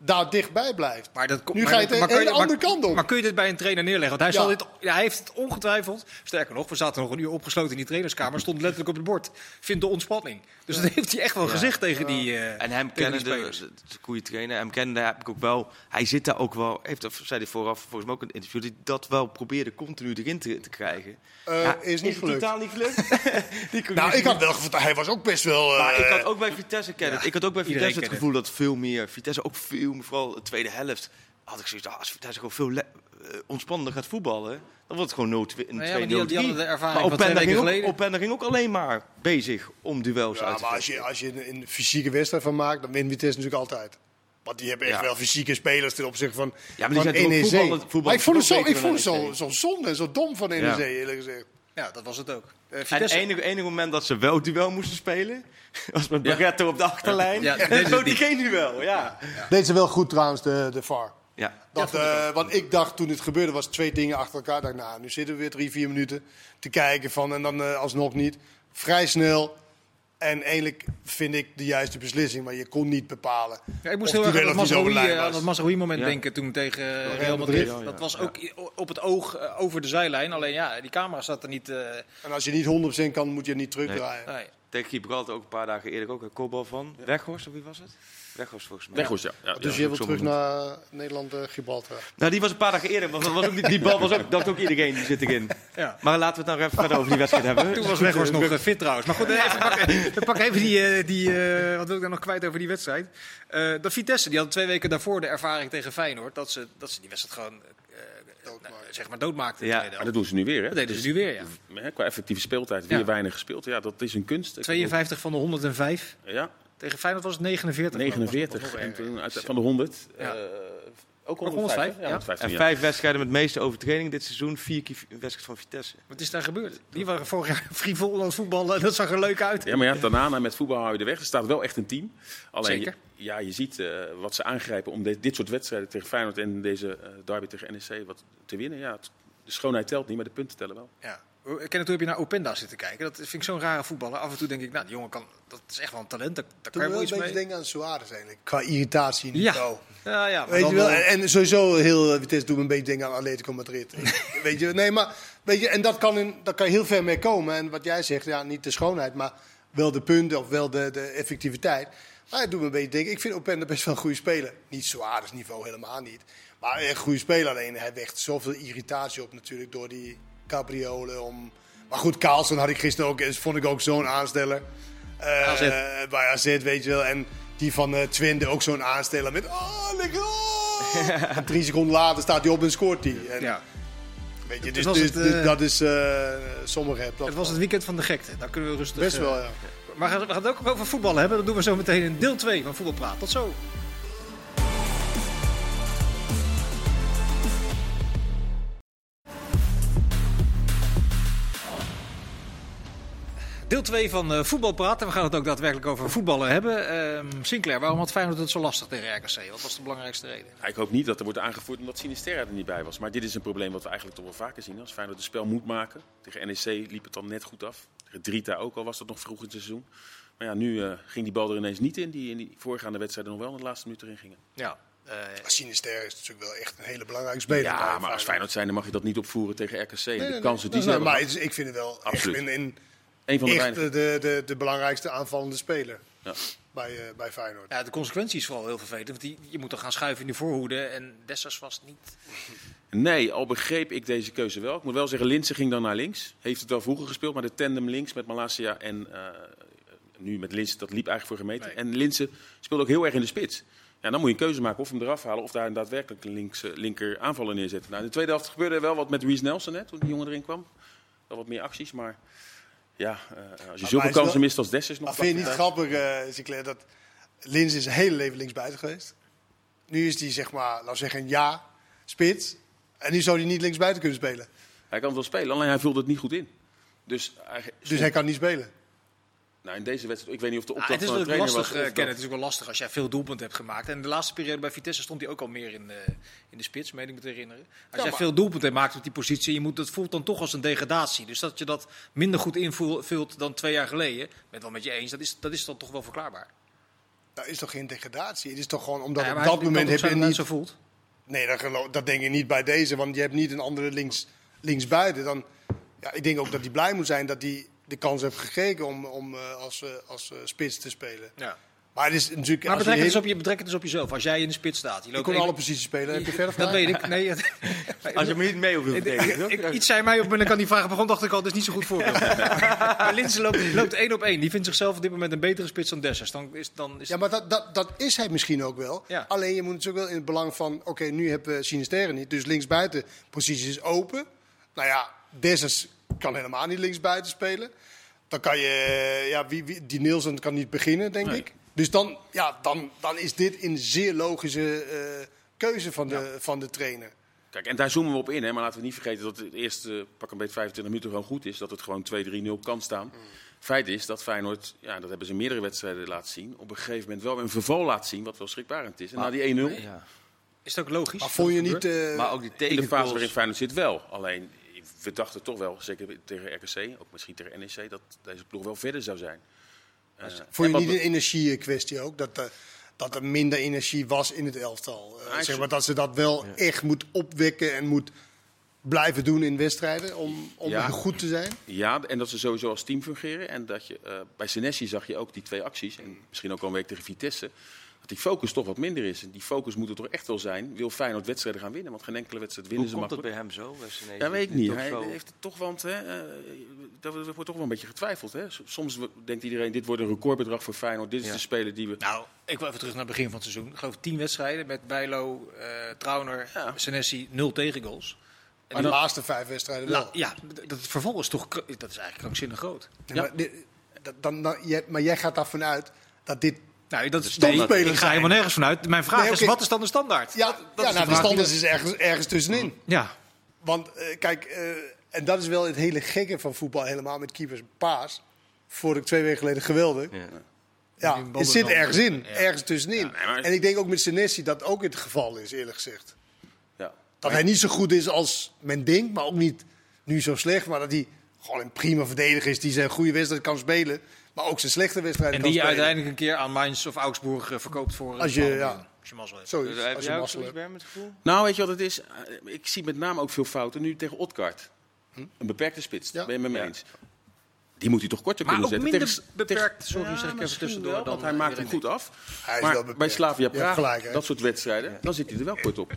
daar dichtbij blijft. Maar dat, komt- Nu maar ga je het maar een kun je- hele andere maar- kant op. Maar kun je dit bij een trainer neerleggen? Want hij, Ja. zal dit, ja, hij heeft het ongetwijfeld. Sterker nog, we zaten nog een uur opgesloten in die trainerskamer. Stond letterlijk op het bord. Vind de ontspanning. Dus dat heeft hij echt wel gezegd tegen die. eh, En hem kennende, is goede trainer, hem kennende heb ik ook wel, hij zit daar ook wel, heeft, of zei hij vooraf volgens mij ook in een interview, dat wel probeerde continu erin te, te krijgen. Eh, Ja, is niet het gelukt. totaal niet gelukt. Die kon Nou, niet ik had wel hij was ook best wel. eh, Maar ik had ook bij Vitesse kennen. Ja, ik had ook bij iedereen Vitesse het gevoel dat veel meer. Vitesse ook veel vooral de tweede helft. had ik zoiets, ah, als Vitesse gewoon veel eh, ontspannender gaat voetballen, dan wordt het gewoon 0-2. Nou ja, maar die, die hadden de Maar ervaring van twee Openda weken ging, ook, geleden. Openda ging ook alleen maar bezig om duels uit Ja, te maar als je, als je een, een fysieke wedstrijd van maakt, dan wint Vitesse natuurlijk altijd. Want die hebben echt Ja. wel fysieke spelers ten opzichte van, Ja, maar die van zijn ook NEC. voetballen- voetballen maar ik vond het zo, ik vond het zo, NEC. zo zonde en zo dom van NEC, Ja. eerlijk gezegd. Ja, dat was het ook. Eh, En het enige, enige moment dat ze wel duel moesten spelen, was met Barretto op de achterlijn. Ja, deden ze die geen duel, ja. Deed ze wel goed trouwens, de, de VAR. ja. Dat, eh, want ik dacht toen het gebeurde, was twee dingen achter elkaar. Ik dacht, nou, nu zitten we weer drie, vier minuten te kijken van en dan eh, alsnog niet. Vrij snel. En eigenlijk vind ik de juiste beslissing, maar je kon niet bepalen. Ja, ik moest Of heel erg aan dat of niet over Mazraoui, lijn eh, Ja. denken toen tegen eh, Real Madrid. Madrid, Dat ja. was ook op het oog eh, over de zijlijn. Alleen ja, die camera zat er niet... eh, En als je niet 100% kan, moet je niet terugdraaien. nee. Tegen Gibraltar ook een paar dagen eerder ook een kopbal van. Weghorst, of wie was het? Weghorst volgens mij. Weghorst, ja. ja, Dus ja. je wil zo terug naar Nederland, eh, Gibraltar. Nou, die was een paar dagen eerder. Want was ook, die, die bal was ook, dacht ook iedereen, die zit erin. Ja. Maar laten we het nou even verder over die wedstrijd hebben. Toen was Weghorst nog eh, fit trouwens. Maar goed, eh, even pakken, we pakken even die... eh, die eh, wat wil ik daar nog kwijt over die wedstrijd? Eh dat Vitesse, die hadden twee weken daarvoor de ervaring tegen Feyenoord. Dat ze, dat ze die wedstrijd gewoon eh, nou, zeg maar doodmaakten. in de Ja, Maar dat doen ze nu weer, hè? Dat deden ze nu weer, ja. Qua effectieve speeltijd weer Ja. weinig gespeeld. Ja, dat is een kunst. Ik 52 van de 105. bedoel, Ja, Tegen Feyenoord was het 49. Dat was 49. nog En toen uit, van de 100. Ja. eh, ook 105, 105. ja. Ja, 115, En vijf wedstrijden met de meeste overtredingen dit seizoen. Vier keer wedstrijd van Vitesse. Wat is daar gebeurd? Die waren vorig jaar frivol aan het voetballen. Dat zag er leuk uit. Ja, maar ja, daarna met voetbal hou je de weg. Er staat wel echt een team. Alleen, Zeker. Ja, je ziet eh, wat ze aangrijpen om de- dit soort wedstrijden tegen Feyenoord en deze eh, derby tegen NEC wat te winnen. Ja, het- de schoonheid telt niet, maar de punten tellen wel. Ja. Ken toen heb je naar Openda zitten kijken. Dat vind ik zo'n rare voetballer. Af en toe denk ik, nou, die jongen kan, dat is echt wel een talent. Daar, kan je wel iets beetje mee. denken aan Suarez eigenlijk. Qua irritatie Ja. niveau. Ja, ja. Weet je wel? wel- En, en sowieso heel eh, Vitesse doet me een beetje denken aan Atletico Madrid. weet je, nee, maar weet je, en dat kan, in, daar kan heel ver mee komen. En wat jij zegt, ja, niet de schoonheid, maar wel de punten of wel de, de effectiviteit. Maar het doet me een beetje denken. Ik vind Openda best wel een goede speler. Niet Suarez niveau, helemaal niet. Maar een goede speler. Alleen hij wekt zoveel irritatie op natuurlijk door die capriolen. Om... Maar goed, Carlsen had ik gisteren ook, vond ik ook zo'n aansteller. Eh, AZ. bij AZ, weet je wel. En die van eh Twente ook zo'n aansteller met... Oh, lekker! oh." En drie seconden later staat hij op en scoort hij. Ja. weet je, dus, dus- het, dus eh, dat is eh sommige. Dat Het was het weekend van de gekte. Daar kunnen we rustig... best eh, wel, ja. Maar we gaan we gaan het ook over voetballen hebben. Dat doen we zo meteen in deel 2 van Voetbalpraat. Tot zo. Deel 2 van eh Voetbalpraat. En we gaan het ook daadwerkelijk over voetballen hebben. Ehm, Sinclair, waarom had Feyenoord het zo lastig tegen RKC? Wat was de belangrijkste reden? Ja, ik hoop niet dat er wordt aangevoerd omdat Sinisterra er niet bij was. Maar dit is een probleem wat we eigenlijk toch wel vaker zien. Als Feyenoord een spel moet maken. Tegen NEC liep het dan net goed af. Tegen Drita ook al was dat nog vroeg in het seizoen. Maar ja, nu eh, ging die bal er ineens niet in. Die in die voorgaande wedstrijden nog wel in de laatste minuut erin gingen. Ja, eh, Sinister is natuurlijk wel echt een hele belangrijke speler. Ja, maar als Feyenoord zijn, dan mag je dat niet opvoeren tegen RKC. De kansen die ze Nee, hebben. Maar het ik vind het wel Absoluut. echt, Een van de echt de, de, de belangrijkste aanvallende speler Ja. bij, eh, bij Feyenoord. ja, de consequentie is vooral heel vervelend. Want die, je moet dan gaan schuiven in de voorhoede. En Dessers was niet... Nee, al begreep ik deze keuze wel. Ik moet wel zeggen, Linse ging dan naar links. Heeft het wel vroeger gespeeld, maar de tandem links met Malasia en eh, nu met Linse, dat liep eigenlijk voor gemeten. Nee. En Linse speelde ook heel erg in de spits. Ja, dan moet je een keuze maken of hem eraf halen of daar een daadwerkelijk een links, linker aanvaller neerzetten. Nou, in de tweede helft gebeurde er wel wat met Reece Nelson net, toen die jongen erin kwam. Wel wat meer acties, maar ja, eh, als je zoveel is kansen wel- mist als Dessers nog. Maar vind je niet grappig, eh Sinclair, dat Lins is zijn hele leven linksbuiten geweest. Nu is hij, zeg maar, laten we zeggen, een jaar spits. En nu zou hij niet linksbuiten kunnen spelen. Hij kan wel spelen, alleen hij vulde het niet goed in. Dus, hij, Dus hij kan niet spelen. Nou, in deze wedstrijd, ik weet niet of de Ah, opdracht het is van de trainer lastig, was. eh, of Kenneth, dat- het is ook wel lastig als jij veel doelpunten hebt gemaakt. En in de laatste periode bij Vitesse stond hij ook al meer in, de in de spits, meen ik me te herinneren. Als jij maar- veel doelpunten maakt op die positie, je moet, dat voelt dan toch als een degradatie. Dus dat je dat minder goed invult dan twee jaar geleden, ben het wel met je eens, dat is, dat is dan toch wel verklaarbaar. Dat is toch geen degradatie? Het is toch gewoon omdat Ja, op dat moment heb je niet... zo voelt. Nee, dat, dat denk ik niet bij deze. Want je hebt niet een andere links, linksbuiten. Dan, ja, ik denk ook dat hij blij moet zijn dat hij de kans heeft gekregen om, om eh, als, eh, als eh, spits te spelen. Ja. Maar het is natuurlijk... Maar betrek je het, eens heel- op je, betrek het eens op jezelf. Als jij in de spits staat. Je Je loopt kon alle posities spelen. Heb je verder Dat weet ik. Nee, het- Als je me niet mee hoeft te verdedigen. Ik- iets zei mij op en dan kan die vragen begon, dacht ik al, dat is niet zo goed voorbeeld. maar Linse loopt, loopt één op één. Die vindt zichzelf op dit moment een betere spits dan Dessers. Dan is, dan is Ja, maar dat, dat, dat is hij misschien ook wel. Ja. Alleen je moet natuurlijk wel in het belang van... Oké, nu hebben we Sinisterre niet. Dus linksbuiten positie is open. Nou ja, Dessers kan helemaal niet linksbuiten spelen. Dan kan je... Ja, wie, wie, die Nielsen kan niet beginnen, denk Nee. ik. Dus dan, ja, dan, dan is dit een zeer logische eh, keuze van de, van de trainer. Kijk, en daar zoomen we op in, hè, maar laten we niet vergeten dat het eerste pak een beetje 25 minuten gewoon goed is. Dat het gewoon 2-3-0 kan staan. Feit is dat Feyenoord, ja, dat hebben ze in meerdere wedstrijden laten zien, op een gegeven moment wel een verval laat zien, wat wel schrikbarend is. En na die 1-0, Ja. is het ook logisch. Maar vond je dat niet... eh, Maar ook die in de fase tegengoals. waarin Feyenoord zit wel. Alleen, we dachten toch wel, zeker tegen RKC, ook misschien tegen NEC, dat deze ploeg wel verder zou zijn. Eh, Vond en je niet een energie-kwestie ook? Dat, eh, dat er minder energie was in het elftal? Eh, Ah, zeg maar dat ze dat wel echt moet opwekken en moet blijven doen in wedstrijden om, om Ja. goed te zijn? Ja, en dat ze sowieso als team fungeren. En dat je, eh, bij Senesi zag je ook die twee acties. En misschien ook al een week tegen Vitesse. Dat die focus toch wat minder is. En die focus moet er toch echt wel zijn. Wil Feyenoord wedstrijden gaan winnen? Want geen enkele wedstrijd winnen Hoe ze komt het makkelijk. bij hem zo? bij Senesi? Ja, weet ik niet. Toch Hij zo- heeft het toch, want hè, eh, dat wordt toch wel een beetje getwijfeld. Hè. Soms denkt iedereen, dit wordt een recordbedrag voor Feyenoord. Dit is Ja. de speler die we... Nou, ik wil even terug naar het begin van het seizoen. Ik geloof tien wedstrijden met Bijlo, eh Trauner, Ja. Senesi, nul tegengoals. En de laatste vijf wedstrijden wel. Nou, ja, dat het vervolg is toch dat is eigenlijk krankzinnig groot. Nee, maar, dit- dat- dan, dan, jij, maar jij gaat daarvan uit dat dit... Nou, dat is nee, ik ga helemaal nergens vanuit. Mijn vraag Nee, is, wat is dan de standaard? Ja, Dat- dat ja is nou, de standaard is ergens, ergens tussenin. Ja, Want eh, kijk, eh, en dat is wel het hele gekke van voetbal, helemaal met keepers. Paas, voor ik twee weken geleden geweldig. Ja. Ja, het zit ergens in, Ja. ergens tussenin. Ja, nee, maar- En ik denk ook met Senesi dat ook het geval is, eerlijk gezegd. Ja. Dat hij niet zo goed is als men denkt, maar ook niet nu zo slecht. Maar dat hij gewoon een prima verdediger is die zijn goede wedstrijd kan spelen. Maar ook zijn slechte wedstrijden en die je uiteindelijk een keer aan Mainz of Augsburg eh, verkoopt voor een Als je- ja. Als je mazzel hebt. Zoiets, Dus als je mazzel hebt. het gevoel? Nou, weet je wat het is? Eh, Ik zie met name ook veel fouten nu tegen Otkaart. Een beperkte spits, Ja. ben je met me eens. Die moet hij toch korter Maar kunnen ook zetten. minder Tegen- beperkt, tegen- sorry, Ja, zeg ik even tussendoor, wel, dan want hij maakt hem goed af. Hij is maar wel beperkt. bij Slavia Praag, gelijk, dat soort wedstrijden, dan zit hij er wel kort op.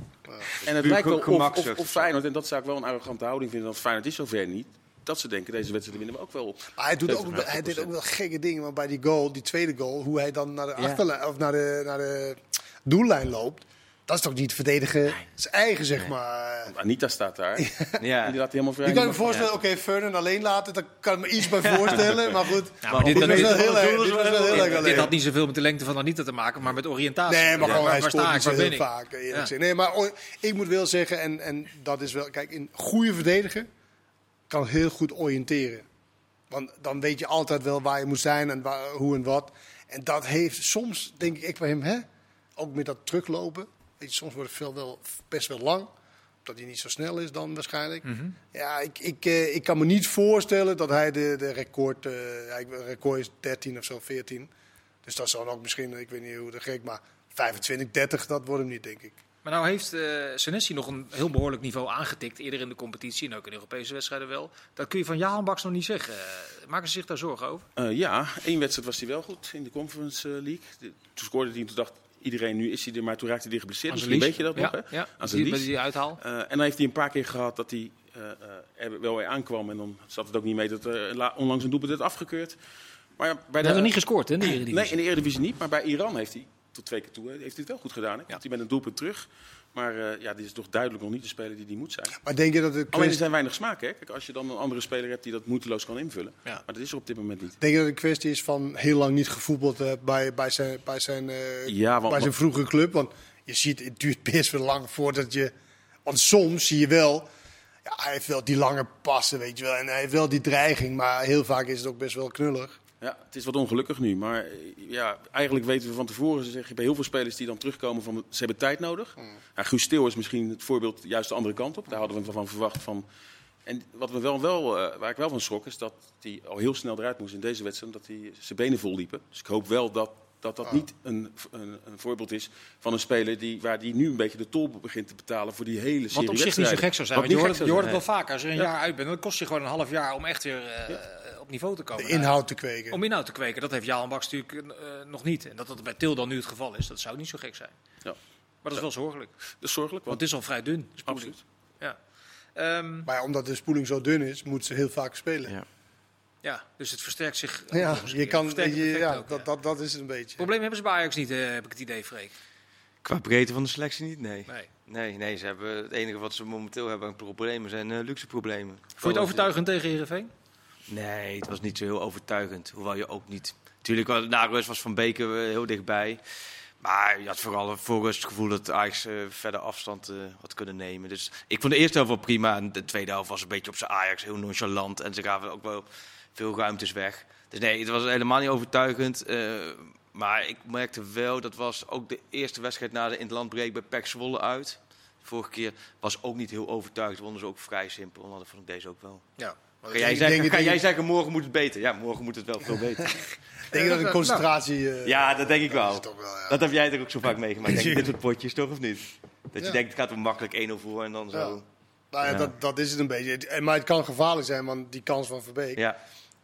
En het lijkt wel of, of. Feyenoord, en dat zou ik wel een arrogante houding vinden, want Feyenoord is zover niet. Dat ze denken, deze wedstrijd winnen we ook wel op. Maar hij, doet ook, 70, hij deed ook wel gekke dingen. Maar bij die goal, die tweede goal, hoe hij dan naar de, Ja. achterlijn, of naar de, naar de doellijn loopt. Dat is toch niet verdedigen zijn eigen, zeg maar. Anita staat daar. Ja. die laat hij helemaal vrij. Je kan je voorstellen, oké, Ferdinand alleen laten, daar kan ik me iets bij voorstellen. Maar goed, Ja, maar dit, dit was wel heel erg, dit dit was wel heel erg dit alleen. had niet zoveel met de lengte van Anita te maken, maar met oriëntatie. Nee, maar gewoon, hij waar scoort sta niet ik, waar heel ben ik? vaak, eerlijk Ja. gezegd. Nee, maar o- ik moet wel zeggen, en, en dat is wel... Kijk, een goede verdediger kan heel goed oriënteren. Want dan weet je altijd wel waar je moet zijn en waar, hoe en wat. En dat heeft soms, denk ik, bij hem, hè, ook met dat teruglopen. Weet je, soms wordt het veel wel, best wel lang. Dat hij niet zo snel is dan waarschijnlijk. Mhm. Ja, ik, ik, eh, ik kan me niet voorstellen dat hij de, de record... ja, ik- het record is 13 of zo, 14. Dus dat zal ook misschien, ik weet niet hoe dat gek, maar 25, 30, dat wordt hem niet, denk ik. Maar nou heeft eh Senesi nog een heel behoorlijk niveau aangetikt eerder in de competitie en ook in Europese wedstrijden wel. Dat kun je van Jahan Baks nog niet zeggen. Eh, maken ze zich daar zorgen over? Eh, ja, één wedstrijd was hij wel goed in de Conference League. De- toen scoorde hij en toen dacht iedereen, nu is hij er, maar toen raakte hij geblesseerd. Misschien weet je dat ja, nog, hè? Ja, die, die uithaal. En dan heeft hij een paar keer gehad dat hij er wel weer aankwam. En dan zat het ook niet mee dat er la- onlangs een doelpunt werd afgekeerd. Maar bij Hij heeft nog niet gescoord hè, in de Eredivisie. Nee, in de Eredivisie niet. Maar bij Iran heeft hij tot twee keer toe heeft hij het wel goed gedaan. Hè? Komt hij met een doelpunt terug. Maar eh, ja, dit is toch duidelijk nog niet de speler die die moet zijn. Maar denk je dat de Alleen er zijn weinig smaak. Hè? Kijk, als je dan een andere speler hebt die dat moeiteloos kan invullen. Ja. Maar dat is er op dit moment niet. denk je dat het een kwestie is van heel lang niet gevoetbald eh, bij, bij zijn, bij zijn, eh, Ja, want- bij zijn vroege club? Want je ziet, het duurt best wel lang voordat je... Want soms zie je wel, ja, hij heeft wel die lange passen, weet je wel. En hij heeft wel die dreiging, maar heel vaak is het ook best wel knullig. Ja, het is wat ongelukkig nu. Maar eh, ja, eigenlijk weten we van tevoren, zeg je bij heel veel spelers die dan terugkomen, van, ze hebben tijd nodig. Ja, Guus Stil is misschien het voorbeeld juist de andere kant op. Daar hadden we van verwacht. Van. En wat we wel, wel, eh, waar ik wel van schrok, is dat hij al heel snel eruit moest in deze wedstrijd, omdat hij zijn benen vol liepen. Dus ik hoop wel dat dat, dat niet een, een, een voorbeeld is van een speler die, waar die nu een beetje de tol begint te betalen voor die hele serie Wat op zich niet zo gek zou zijn. Want je hoort, het, wel vaak. Als je er een Ja. jaar uit bent, dan kost je gewoon een half jaar om echt weer eh, op niveau te komen. De inhoud te kweken. Om inhoud te kweken. Dat heeft Jaan Baks natuurlijk eh, nog niet. En dat dat bij Til dan nu het geval is, dat zou niet zo gek zijn. Ja. Maar dat is wel zorgelijk. Dat is zorgelijk, Want want het is al vrij dun. absoluut. Ja. Ehm, Maar ja, omdat de spoeling zo dun is, moeten ze heel vaak spelen. Ja. ja, dus het versterkt zich. Ja, je kan, je, ja, ook, dat, dat, dat is het een beetje. Probleem hebben ze bij Ajax niet, eh, heb ik het idee, Freek. Qua breedte van de selectie niet, nee. Nee. Nee, nee, ze hebben, het enige wat ze momenteel hebben aan problemen zijn eh, luxe problemen. Vond je het overtuigend tegen Heerenveen? Nee, het was niet zo heel overtuigend. Hoewel je ook niet... Tuurlijk, wel- na rust was Van Beek er, eh, heel dichtbij. Maar je had vooral voor rust het gevoel dat Ajax eh, verder afstand eh, had kunnen nemen. Dus ik vond de eerste helft wel prima. En de tweede helft was een beetje op zijn Ajax, heel nonchalant. En ze gaven ook wel veel ruimtes weg. Dus nee, het was helemaal niet overtuigend. maar ik merkte wel, dat was ook de eerste wedstrijd na de interlandbreek bij PEC uit. Vorige keer was ook niet heel overtuigend. Wonnen ze ook vrij simpel. En dat vond ik deze ook wel. Ja. Kan jij, zeggen, denk- kan jij denk- zeggen, morgen moet het beter? Ja, morgen moet het wel veel beter. Ik denk dat een concentratie... eh, ja, dat denk ik dat wel. is toch wel, ja. Dat heb jij toch ook zo vaak meegemaakt. Denk ik, dit soort potjes toch, of niet? Dat je Ja. denkt, het gaat wel makkelijk 1-0 voor en dan zo. Nou ja, Ja. Dat, dat is het een beetje. En- Maar het kan gevaarlijk zijn, want die kans van Verbeek... Ja,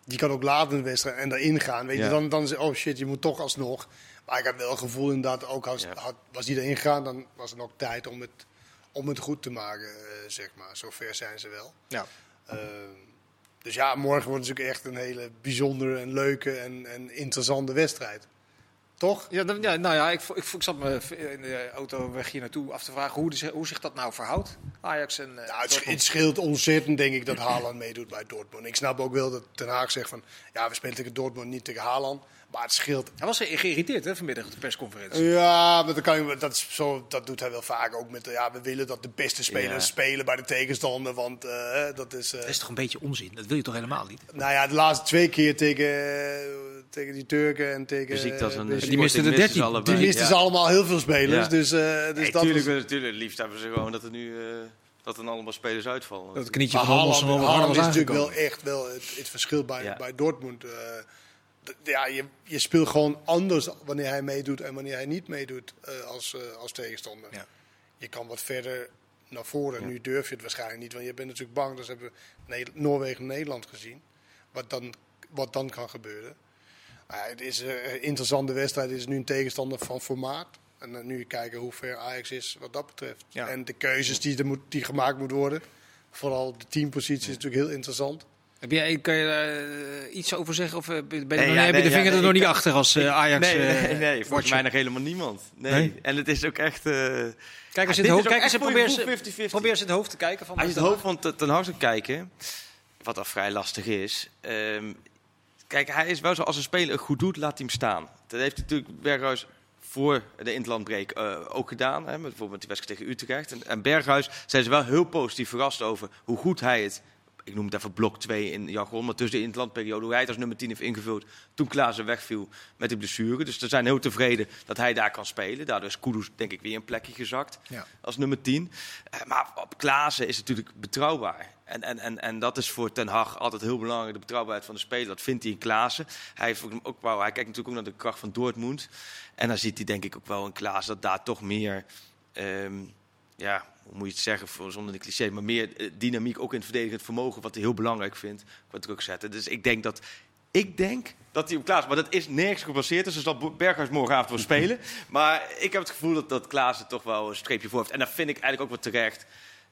die kan ook later in de wedstrijd en daarin gaan. Weet je, dan, dan is oh shit, je moet toch alsnog. Maar ik had wel het gevoel inderdaad, ook als, Ja. had, was die erin gegaan, dan was er nog tijd om het, om het goed te maken, eh, zeg maar. Zover zijn ze wel. Ja. Eh, dus ja, morgen wordt het natuurlijk echt een hele bijzondere en leuke en, en interessante wedstrijd. Toch? Ja, dan- ja, nou ja, ik, ik, ik zat me in de auto weg hier naartoe af te vragen hoe, de- hoe zich dat nou verhoudt. Ajax en. eh, Nou, het, het scheelt ontzettend, denk ik, dat Haaland meedoet bij Dortmund. Ik snap ook wel dat Ten Haag zegt van, ja, we spelen tegen Dortmund, niet tegen Haaland. Maar het scheelt Hij was geïrriteerd hè, vanmiddag op de persconferentie. Ja, maar dat, kan je, dat, is zo, dat doet hij wel vaak ook met. de- Ja, we willen dat de beste spelers Ja. spelen bij de tegenstander. Want eh, dat is. eh, Dat is toch een beetje onzin? Dat wil je toch helemaal niet? nou ja, de laatste twee keer tegen, eh, tegen die Turken en tegen. Muziek dat een dus Die misten de 13. allebei. die misten ja. ze allemaal heel veel spelers. Ja. Dus, eh dus Nee, dat tuurlijk, was- natuurlijk, het liefst hebben ze gewoon dat er nu eh, dat er allemaal spelers uitvallen. Dat knietje van harder is natuurlijk wel echt wel het, het verschil bij, Ja. bij Dortmund. eh, ja, je, je speelt gewoon anders wanneer hij meedoet en wanneer hij niet meedoet eh, als, eh, als tegenstander. Ja. Je kan wat verder naar voren. Ja. Nu durf je het waarschijnlijk niet, want je bent natuurlijk bang. Dat hebben Ne- Noorwegen en Nederland gezien. Wat dan, wat dan kan gebeuren. Het is eh, een interessante wedstrijd. Het is nu een tegenstander van formaat. En nu kijken hoe ver Ajax is wat dat betreft. Ja. En de keuzes die, er moet, die gemaakt moeten worden. Vooral de teampositie is natuurlijk heel interessant. Heb jij, kan je daar eh, iets over zeggen? Of eh, ben je ja, heb je de ja, vinger er nog niet achter als eh, Ajax? nee, nee, nee, volgens mij nog helemaal niemand. Nee. En het is ook echt... Kijk Ja, in het hoofd. Kijk je probeer ze, 50-50. probeer ze in het hoofd te kijken. Van Als je het hoofd van Ten- Hag zou kijken, wat al vrij lastig is. ehm, kijk, hij is wel zo als een speler het goed doet, laat hij hem staan. Dat heeft natuurlijk Berghuis voor de interlandbreek ook gedaan. Hè, bijvoorbeeld die wedstrijd tegen Utrecht. En, en Berghuis zijn ze wel heel positief verrast over hoe goed hij het... Ik noem het even blok 2 in jargon, maar tussen de interlandperiode, hoe hij het als nummer 10 heeft ingevuld toen Klaassen wegviel met de blessure. Dus ze zijn heel tevreden dat hij daar kan spelen. Daardoor is Kudus denk ik weer een plekje gezakt Ja. als nummer 10. Eh, maar op Klaassen is het natuurlijk betrouwbaar. En, en, en, en dat is voor Ten Hag altijd heel belangrijk, de betrouwbaarheid van de speler. Dat vindt hij in Klaassen. Hij, ook, wel, hij kijkt natuurlijk ook naar de kracht van Dortmund. En dan ziet hij denk ik ook wel in Klaassen dat daar toch meer... ehm, ja, hoe moet je het zeggen voor- zonder de cliché, maar meer eh, dynamiek ook in het verdedigend vermogen, wat hij heel belangrijk vindt, qua druk zetten. Dus ik denk dat, ik denk dat hij op Klaas, maar dat is nergens gebaseerd, dus Bo- Berghuis morgenavond wel spelen. Maar ik heb het gevoel dat, dat Klaas er toch wel een streepje voor heeft. En dat vind ik eigenlijk ook wel terecht,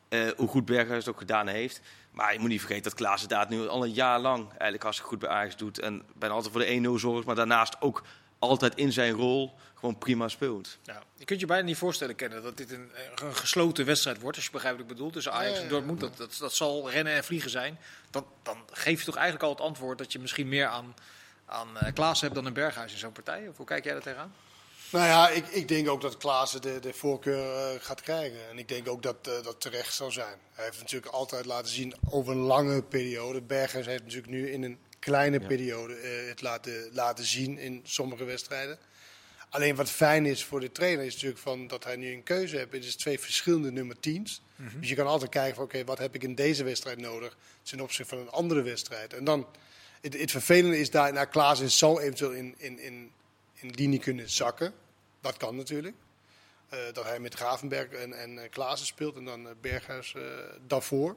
eh, hoe goed Berghuis het ook gedaan heeft. Maar je moet niet vergeten dat Klaas het nu al een jaar lang eigenlijk hartstikke goed bij Ajax doet. En bijna altijd voor de 1-0 zorgt, maar daarnaast ook altijd in zijn rol gewoon prima speelt. Nou, je kunt je bijna niet voorstellen, kennen dat dit een, een gesloten wedstrijd wordt, als je begrijpt wat ik bedoel, tussen Ajax Ja, en ja, Dortmund. Dat, dat, dat zal rennen en vliegen zijn. Dan, dan geef je toch eigenlijk al het antwoord dat je misschien meer aan, aan eh Klaas hebt dan een Berghuis in zo'n partij. Of hoe kijk jij daar tegenaan? Nou ja, ik, ik denk ook dat Klaassen de, de voorkeur eh, gaat krijgen. En ik denk ook dat eh, dat terecht zou zijn. Hij heeft natuurlijk altijd laten zien over een lange periode. Bergers heeft natuurlijk nu in een kleine Ja. periode het laten, laten zien in sommige wedstrijden. Alleen wat fijn is voor de trainer is natuurlijk van dat hij nu een keuze heeft. Het is twee verschillende nummer 10's. Dus je kan altijd kijken van oké, wat heb ik in deze wedstrijd nodig ten opzichte van een andere wedstrijd. En dan, het, het vervelende is daar, naar Klaassen zou eventueel in, in, in, in linie kunnen zakken. Dat kan natuurlijk. Eh, dat hij met Gravenberg en, en eh, Klaassen speelt en dan eh, Berghuis daarvoor.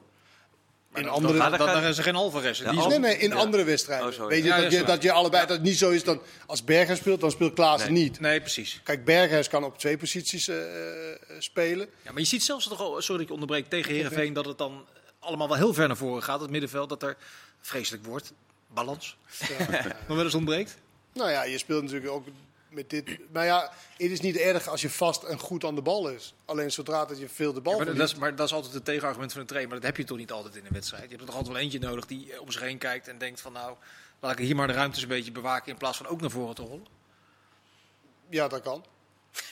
In andere... dan, dat dan, gaat- dan is er geen Alvarez. Ja, Die is- Nee, nee, in Ja. andere wedstrijden. Oh. Weet je, Ja, dat, dat je, dat je allebei, dat het niet zo is dat als Berghuis speelt, dan speelt Nee. niet. Nee, precies. Kijk, Berghuis kan op twee posities eh, eh, spelen. Ja, maar je ziet zelfs toch al, sorry dat ik onderbreek, tegen Herenveen dat het dan allemaal wel heel ver naar voren gaat. Het middenveld, dat er vreselijk wordt. Balans. Nog wel eens ontbreekt. Nou ja, je speelt natuurlijk ook met dit. Maar ja, het is niet erg als je vast en goed aan de bal is. Alleen zodra dat je veel de bal Ja, maar, dat is, maar dat is altijd het tegenargument van een trainer. Maar dat heb je toch niet altijd in een wedstrijd. Je hebt er toch altijd wel eentje nodig die om zich heen kijkt en denkt van nou, laat ik hier maar de ruimtes een beetje bewaken in plaats van ook naar voren te rollen. Ja, dat kan.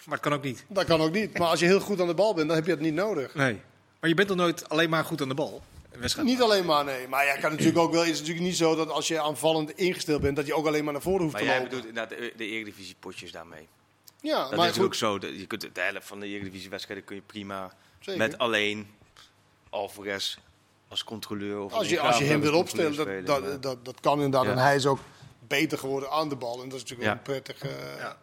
Maar het kan ook niet. Dat kan ook niet. Maar als je heel goed aan de bal bent, dan heb je het niet nodig. Nee. Maar je bent toch nooit alleen maar goed aan de bal? Wedstrijd. Niet alleen maar, nee. Maar ja, kan natuurlijk ook wel. Het is natuurlijk niet zo dat als je aanvallend ingesteld bent, dat je ook alleen maar naar voren hoeft Maar te jij lopen. bedoelt inderdaad de, de Eredivisie potjes daarmee. Ja, Dat maar is ook zo. Je kunt de helft van de Eredivisie wedstrijden kun je prima Zeker. met alleen Alvarez als controleur. Of Als je, als je hem wil opstellen, dat, spelen, dat, dat, dat kan inderdaad. Ja. En hij is ook beter geworden aan de bal. En dat is natuurlijk Ja. wel een prettig, Ja.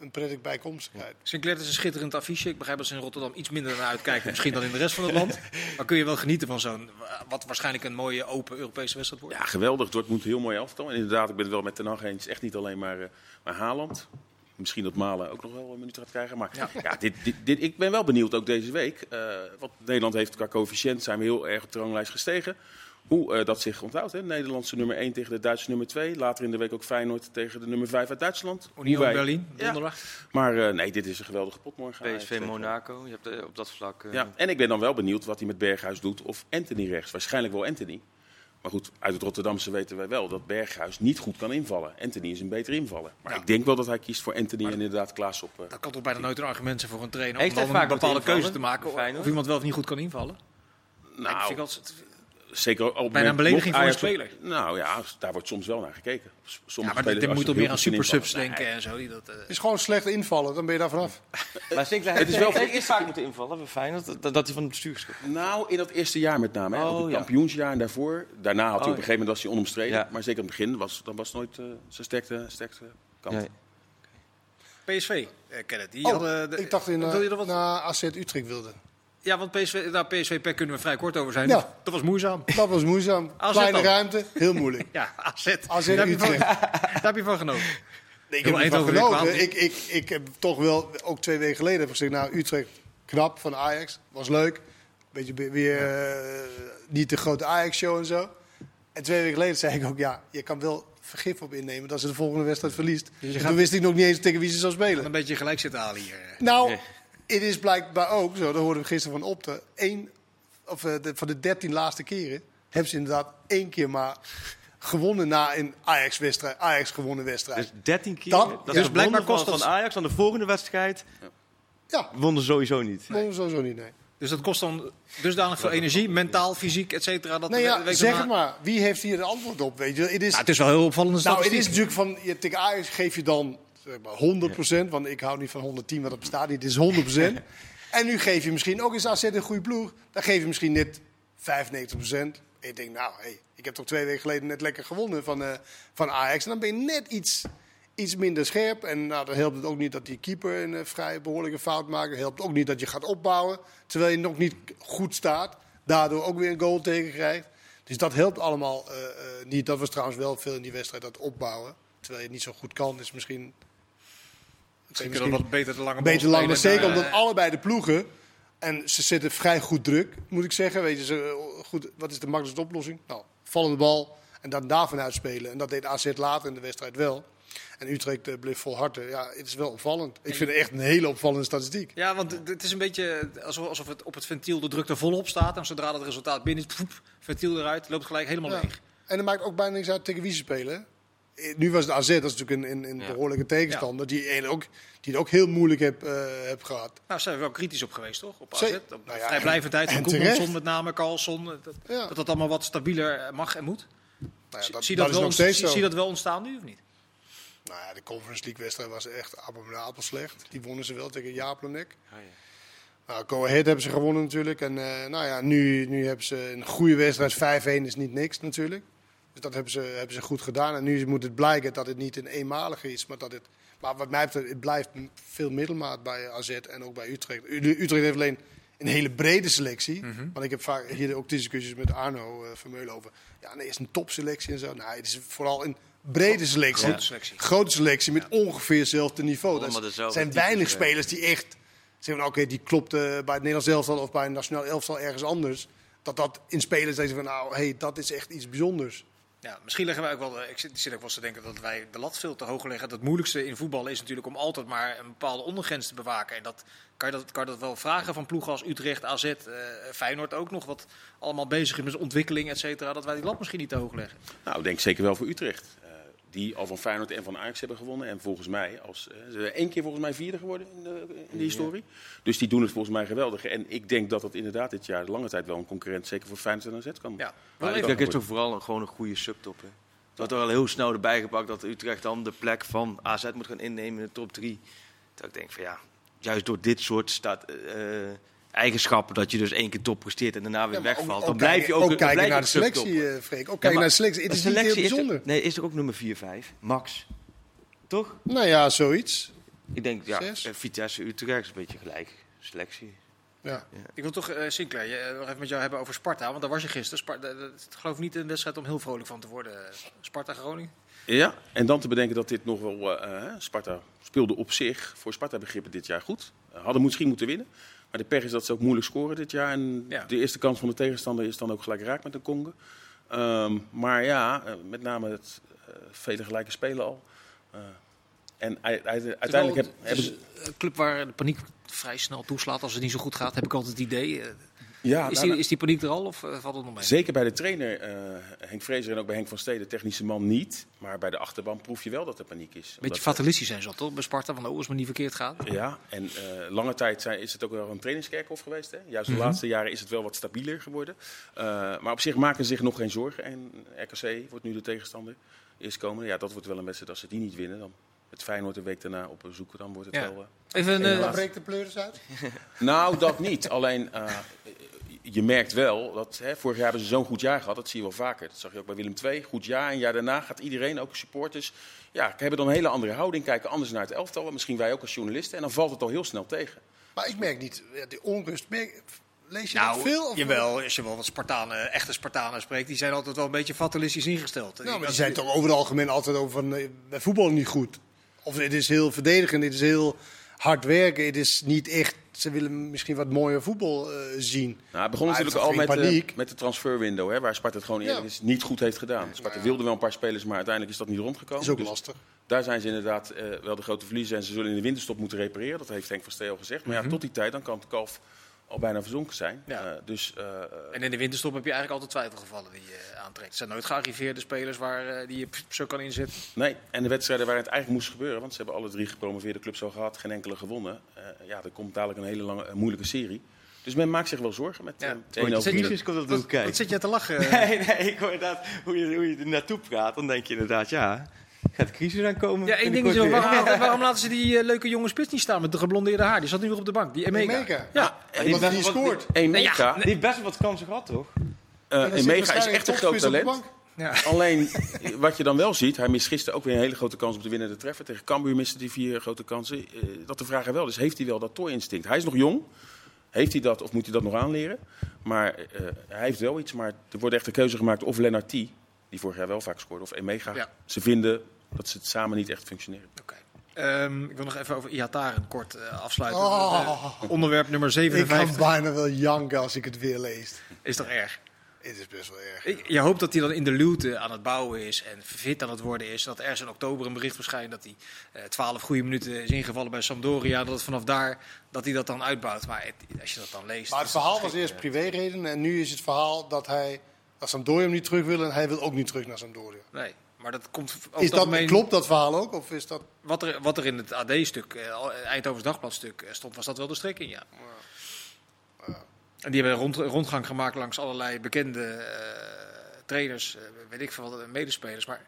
Een prettig bijkomstigheid. Sinclair is een schitterend affiche. Ik begrijp dat ze in Rotterdam iets minder naar uitkijken misschien dan in de rest van het land. Maar kun je wel genieten van zo'n, wat waarschijnlijk een mooie open Europese wedstrijd wordt? Ja, geweldig. Dortmund heel mooi elftal. En inderdaad, ik ben het wel met Ten Hag eens. Echt niet alleen maar, eh maar Haaland. Misschien dat Malen ook nog wel een minuut gaat krijgen. Maar Ja. ja. dit, dit, dit, ik ben wel benieuwd ook deze week. eh want Nederland heeft qua coëfficiënt zijn we heel erg op de ranglijst gestegen. Hoe eh, dat zich onthoudt. Hè? Nederlandse nummer 1 tegen de Duitse nummer 2. Later in de week ook Feyenoord tegen de nummer 5 uit Duitsland. Union Hoe wij- Berlin, Ja. donderdag. Maar eh, nee, dit is een geweldige pot morgen. PSV tegen- Monaco. Je hebt eh, op dat vlak. eh, Ja, en ik ben dan wel benieuwd wat hij met Berghuis doet. Of Anthony rechts. Waarschijnlijk wel Anthony. Maar goed, uit het Rotterdamse weten wij wel dat Berghuis niet goed kan invallen. Anthony is een beter invaller. Maar Ja. ik denk wel dat hij kiest voor Anthony en inderdaad Klaas op. eh, Dat kan toch bijna nooit een argument zijn voor een trainer Heeft om hij een vaak bepaalde keuze te invallen, maken. Of, iemand wel of niet goed kan invallen. Nou, vind ik altijd- zeker op bijna een belediging voor een Ajax- Nou ja, daar wordt soms wel naar gekeken. S- Ja, Sommige maar als moet toch meer aan supersubs invallen. denken en zo. Die dat, eh, Het is gewoon slecht invallen, dan ben je daar vanaf. Maar Sinclair Het is wel heeft hij vaak moeten invallen Feyenoord. Dat, dat hij van het bestuur. Nou, in dat eerste jaar met name. Hè. Oh, het ja. kampioensjaar en daarvoor. Daarna had hij Oh, op een gegeven moment was hij onomstreden. Ja. Maar zeker aan het begin was dan was het nooit eh, zijn sterkste, sterkste kant. Nee. PSV, eh, Kenneth. Die Oh, hadden ik dacht in, Wil je wat? naar AZ Utrecht wilde. Ja, want PSV, daar PSV per kunnen we vrij kort over zijn. Ja. Dat was moeizaam. Dat was moeizaam. AZ Kleine dan? ruimte, heel moeilijk. Ja, AZ. AZ daar, heb je van, Utrecht. daar heb je van genoten. Nee, ik heb ervan genoten. Ik, ik, ik heb toch wel, ook twee weken geleden, heb ik gezegd, nou, Utrecht, knap van Ajax. Was leuk. Beetje be- weer eh, niet de grote Ajax-show en zo. En twee weken geleden zei ik ook, ja, je kan wel vergif op innemen dat ze de volgende wedstrijd verliest. je gaat- Toen wist ik nog niet eens tegen wie ze zou spelen. Een beetje gelijk zitten halen hier. Nou, Nee. Het is blijkbaar ook zo, dat hoorden we gisteren van Opte. Één, of, eh, de, van de dertien laatste keren hebben ze inderdaad één keer maar gewonnen na een Ajax-wedstrijd. Ajax gewonnen wedstrijd. Dus 13 keer. Dat- Dat, dus is blijkbaar kost van, dat- van Ajax. Dan de volgende wedstrijd ja, wonnen sowieso niet. nee. sowieso niet, nee. Dus dat kost dan dusdanig veel energie, mentaal, fysiek, et cetera. Dat Nee, de ja, week zeg het maar. Wie heeft hier de antwoord op? Weet je? Het is, Ja, het is wel heel opvallende nou, het is natuurlijk van, je, tegen Ajax geef je dan zeg maar, 100%, want ik hou niet van 110, want dat bestaat niet. Het is 100%. en nu geef je misschien ook eens AZ een goede ploeg. Dan geef je misschien net 95%. En je denkt, nou, hey, ik heb toch twee weken geleden net lekker gewonnen van, eh, van Ajax. En dan ben je net iets, iets minder scherp. En nou, dan helpt het ook niet dat die keeper een eh, vrij behoorlijke fout maakt. Het helpt ook niet dat je gaat opbouwen, terwijl je nog niet goed staat. Daardoor ook weer een goal tegen krijgt. Dus dat helpt allemaal eh, eh, niet. Dat was trouwens wel veel in die wedstrijd, dat opbouwen. Terwijl je het niet zo goed kan, is misschien... Misschien kunnen we wat beter de lange bal Beter lang, maar spelen. zeker omdat eh, allebei de ploegen. En ze zetten vrij goed druk, moet ik zeggen. Weet je, ze, eh, goed, wat is de makkelijkste oplossing? Nou, vallende bal en dan daarvan uitspelen. En dat deed AZ later in de wedstrijd wel. En Utrecht eh, bleef volharden. Ja, het is wel opvallend. Ik vind het echt een hele opvallende statistiek. Ja, want het- is een beetje alsof, alsof het op het ventiel de druk er volop staat. En zodra het resultaat binnen is, poep, ventiel eruit, loopt gelijk helemaal Ja. leeg. En het maakt ook bijna niks uit tegen wie ze spelen. Nu was het AZ, dat is natuurlijk een, een, een Ja. behoorlijke tegenstander. Die, een ook, die het ook heel moeilijk heb, eh, heb gehad. Nou, zijn we wel kritisch op geweest, toch? Op AZ. Zeker. Op Nou ja, vrijblijvendheid van met name, Carlson. Dat, Ja. dat dat allemaal wat stabieler eh, mag en moet. Nou ja, Zie- dat, zie, dat wel, nog steeds zie, zo. zie dat wel ontstaan nu of niet? Nou ja, de Conference League wedstrijd was echt abominabel slecht. Die wonnen ze wel tegen Jaaplonek. Ah, ja. Nou, Go Ahead hebben ze gewonnen natuurlijk. En eh, nou ja, nu, nu hebben ze een goede wedstrijd. 5-1 is niet niks natuurlijk. Dus dat hebben ze, hebben ze goed gedaan. En nu moet het blijken dat het niet een eenmalige is. Maar, dat het, maar wat mij betreft, het blijft veel middelmaat bij AZ en ook bij Utrecht. Utrecht heeft alleen een hele brede selectie. Mhm. Want ik heb vaak hier ook discussies met Arno uh, Vermeulen over. Ja, nee, is een topselectie en zo. Nee, het is vooral een brede selectie. Grote selectie. Grote selectie met ongeveer hetzelfde niveau. Er zijn weinig spelers die echt zeggen van oké, die klopt eh, bij het Nederlands elftal of bij een nationaal elftal ergens anders. Dat dat in spelers zeggen van nou, hey, dat is echt iets bijzonders. Ja, misschien leggen wij ook wel. Ik zit, ik ook wel te denken dat wij de lat veel te hoog leggen. Het moeilijkste in voetbal is natuurlijk om altijd maar een bepaalde ondergrens te bewaken. En dat kan je dat, kan je dat wel vragen van ploegen als Utrecht, AZ, eh, Feyenoord ook nog. Wat allemaal bezig is met ontwikkeling, et cetera. Dat wij die lat misschien niet te hoog leggen. Nou, ik denk zeker wel voor Utrecht. Eh, die al van Feyenoord en van Ajax hebben gewonnen. En volgens mij, als, eh, ze zijn één keer volgens mij vierde geworden in de, in de historie. Dus die doen het volgens mij geweldig. En ik denk dat dat inderdaad dit jaar de lange tijd wel een concurrent, zeker voor Feyenoord en AZ kan. Ja, Maar het is toch vooral een, gewoon een goede subtop. Hè? Het wordt er al heel snel erbij gepakt dat Utrecht dan de plek van AZ moet gaan innemen in de top 3. Dat ik denk van ja, juist door dit soort staat, eh, eigenschappen, dat je dus één keer top presteert en daarna weer Ja, wegvalt, ook- dan ook blijf je ook, ook kijken naar de selectie, Freek. Ook Ja, kijken maar naar de selectie. Het is niet heel is bijzonder. nee, is toch ook nummer 4-5? Max. Toch? Nou ja, zoiets. Ik denk, ja, Zes. eh, Vitesse, Utrecht is een beetje gelijk. Selectie. Ja. Ik wil toch, eh Sinclair, je, eh, nog even met jou hebben over Sparta. Want daar was je gisteren. Sparta, dat- dat- ik geloof niet een wedstrijd om heel vrolijk van te worden. Sparta-Groningen. Ja, en dan te bedenken dat dit nog wel. Sparta speelde op zich voor Sparta-begrippen dit jaar goed. Hadden misschien moeten winnen. Maar de pech is dat ze ook moeilijk scoren dit jaar. En Ja. de eerste kans van de tegenstander is dan ook gelijk raak met een Kongen. Ehm, maar ja, eh, met name het eh, vele gelijke spelen al. Eh, en ui- ui- uiteindelijk heb, hebben ze. een club waar de paniek vrij snel toeslaat als het niet zo goed gaat. Heb ik altijd het idee. Eh, Ja, is, nou, die, is die paniek er al of eh, valt het nog mee? Zeker bij de trainer eh, Henk Vrezer en ook bij Henk van Steden, technische man niet. Maar bij de achterban proef je wel dat er paniek is. Omdat- Beetje fatalistisch zijn ze al toch bij Sparta. Van oh, als maar niet verkeerd gaat. Ja, en eh, lange tijd zijn, is het ook wel een trainingskerkhof geweest. Hè? Juist de Mhm. laatste jaren is het wel wat stabieler geworden. Eh, maar op zich maken ze zich nog geen zorgen. En RKC wordt nu de tegenstander. Eerst komen, ja, dat wordt wel een wedstrijd. Als ze die niet winnen, dan met Feyenoord een week daarna op bezoek, dan wordt het Ja. wel... eh, Even een, En eh, dan breekt de pleuris uit. Nou, dat niet. Alleen, eh, je merkt wel dat hè, vorig jaar hebben ze zo'n goed jaar gehad. Dat zie je wel vaker. Dat zag je ook bij Willem II. Goed jaar. En een jaar daarna gaat iedereen, ook supporters, ja, hebben dan een hele andere houding. Kijken anders naar het elftal. Misschien wij ook als journalisten. En dan valt het al heel snel tegen. Maar ik merk niet, die onrust, merk, lees je nou, dat veel? Of jawel, als je wel wat Spartanen, echte Spartanen spreekt, die zijn altijd wel een beetje fatalistisch ingesteld. Nou, maar die zijn toch over het algemeen altijd over van, bij voetbal niet goed. Of het is heel verdedigend, het is heel hard werken. Het is niet echt, ze willen misschien wat mooier voetbal eh, zien. Nou, het begon Maar natuurlijk al met, de, paniek. met de transferwindow. Hè, waar Sparta het gewoon eerlijk Ja. is, niet goed heeft gedaan. Sparta ja. wilde wel een paar spelers, maar uiteindelijk is dat niet Dat rondgekomen. is ook Dus lastig. Daar zijn ze inderdaad eh, wel de grote verliezer. En ze zullen in de winterstop moeten repareren. Dat heeft Henk van Stee al gezegd. Maar ja, tot die tijd dan kan het kalf al bijna verzonken zijn. Ja. Eh, dus eh, En in de winterstop heb je eigenlijk altijd twijfelgevallen die je aantrekt. Het zijn nooit gearriveerde spelers waar, eh, die je zo kan inzetten. nee. En de wedstrijden waar het eigenlijk moest gebeuren. Want ze hebben alle drie gepromoveerde clubs al gehad. Geen enkele gewonnen. Eh, ja, er komt dadelijk een hele lange, eh, moeilijke serie. Dus men maakt zich wel zorgen met Ja. eh, kijken. wat zit je te lachen? Nee, nee, ik hoor inderdaad hoe je, hoe je er naartoe praat. Dan denk je inderdaad, ja, gaat de crisis aankomen? Ja, één ding is Binnenkort wel, weer. waarom, waarom laten ze die eh, leuke jonge spits niet staan met de geblondeerde haar? Die zat nu nog op de bank, die Emeka. Emeka. Ja, En niet wat- scoort. Emeka, Die heeft best wel wat kansen gehad, toch? eh, zit Emeka is echt een groot de talent. ja. Alleen wat je dan wel ziet, hij mist gisteren ook weer een hele grote kans op de winnende treffer. Tegen Cambuur miste hij vier grote kansen. Eh, dat de vraag er wel is, heeft hij wel dat tooi-instinct? Hij is nog jong. Heeft hij dat of moet hij dat nog aanleren? Maar eh, hij heeft wel iets. Maar er wordt echt een keuze gemaakt of Lennart T, die vorig jaar wel vaak scoorde, of Emega. Ja. Ze vinden dat ze het samen niet echt functioneren. Oké. Ehm, ik wil nog even over Iataren kort eh, afsluiten. Oh. Eh, onderwerp nummer Ik kan 57. bijna wel janken als ik het weer lees. Is toch erg? Het is best wel erg. Ik, je hoopt dat hij dan in de luwte aan het bouwen is en fit aan het worden is. Dat ergens in oktober een bericht verschijnt dat hij eh 12 goede minuten is ingevallen bij Sampdoria. Dat het vanaf daar dat hij dat dan uitbouwt. Maar het- als je dat dan leest. Maar het verhaal was eerst privéreden en nu is het verhaal dat hij naar Sampdoria hem niet terug wil en hij wil ook niet terug naar Sampdoria. Nee, maar dat komt. Is dat, klopt dat verhaal ook? Of is dat... Wat er, wat er in het AD-stuk, eh, Eindhovens Dagbladstuk, eh, stond, was dat wel de strekking, ja. En die hebben een rond, rondgang gemaakt langs allerlei bekende eh, trainers, weet ik veel, wat, medespelers. Maar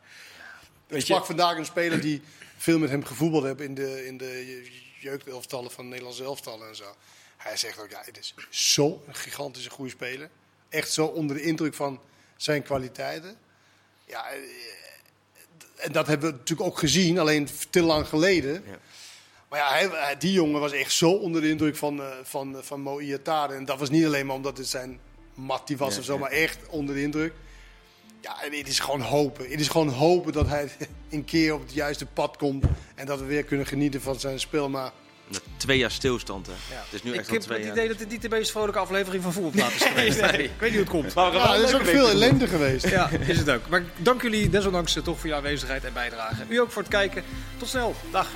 Ik weet sprak je, vandaag een speler die veel met hem gevoetbald heeft in de, in de jeugdelftallen van Nederlandse elftallen en zo. Hij zegt ook, ja, het is zo'n gigantische goede speler. Echt zo onder de indruk van zijn kwaliteiten. Ja, eh, en dat hebben we natuurlijk ook gezien, alleen te lang geleden. Ja. Maar ja, hij, die jongen was echt zo onder de indruk van, eh van, van Mo Iatare. En dat was niet alleen maar omdat het zijn mat die was Ja, of zo, ja. maar echt onder de indruk. Ja, en het is gewoon hopen. Het is gewoon hopen dat hij een keer op het juiste pad komt. En dat we weer kunnen genieten van zijn spel. Maar Na Twee jaar stilstand, hè. Ja. Het is nu ik echt al heb twee het jaar. idee dat het niet de meest vrolijke aflevering van Voetbalpraat is geweest. nee. Ik weet niet hoe het komt. Maar ja, er is ook veel ellende geweest. Ja, is het ook. Maar dank jullie desondanks eh, toch voor je aanwezigheid en bijdrage. U ook voor het kijken. Tot snel. Dag.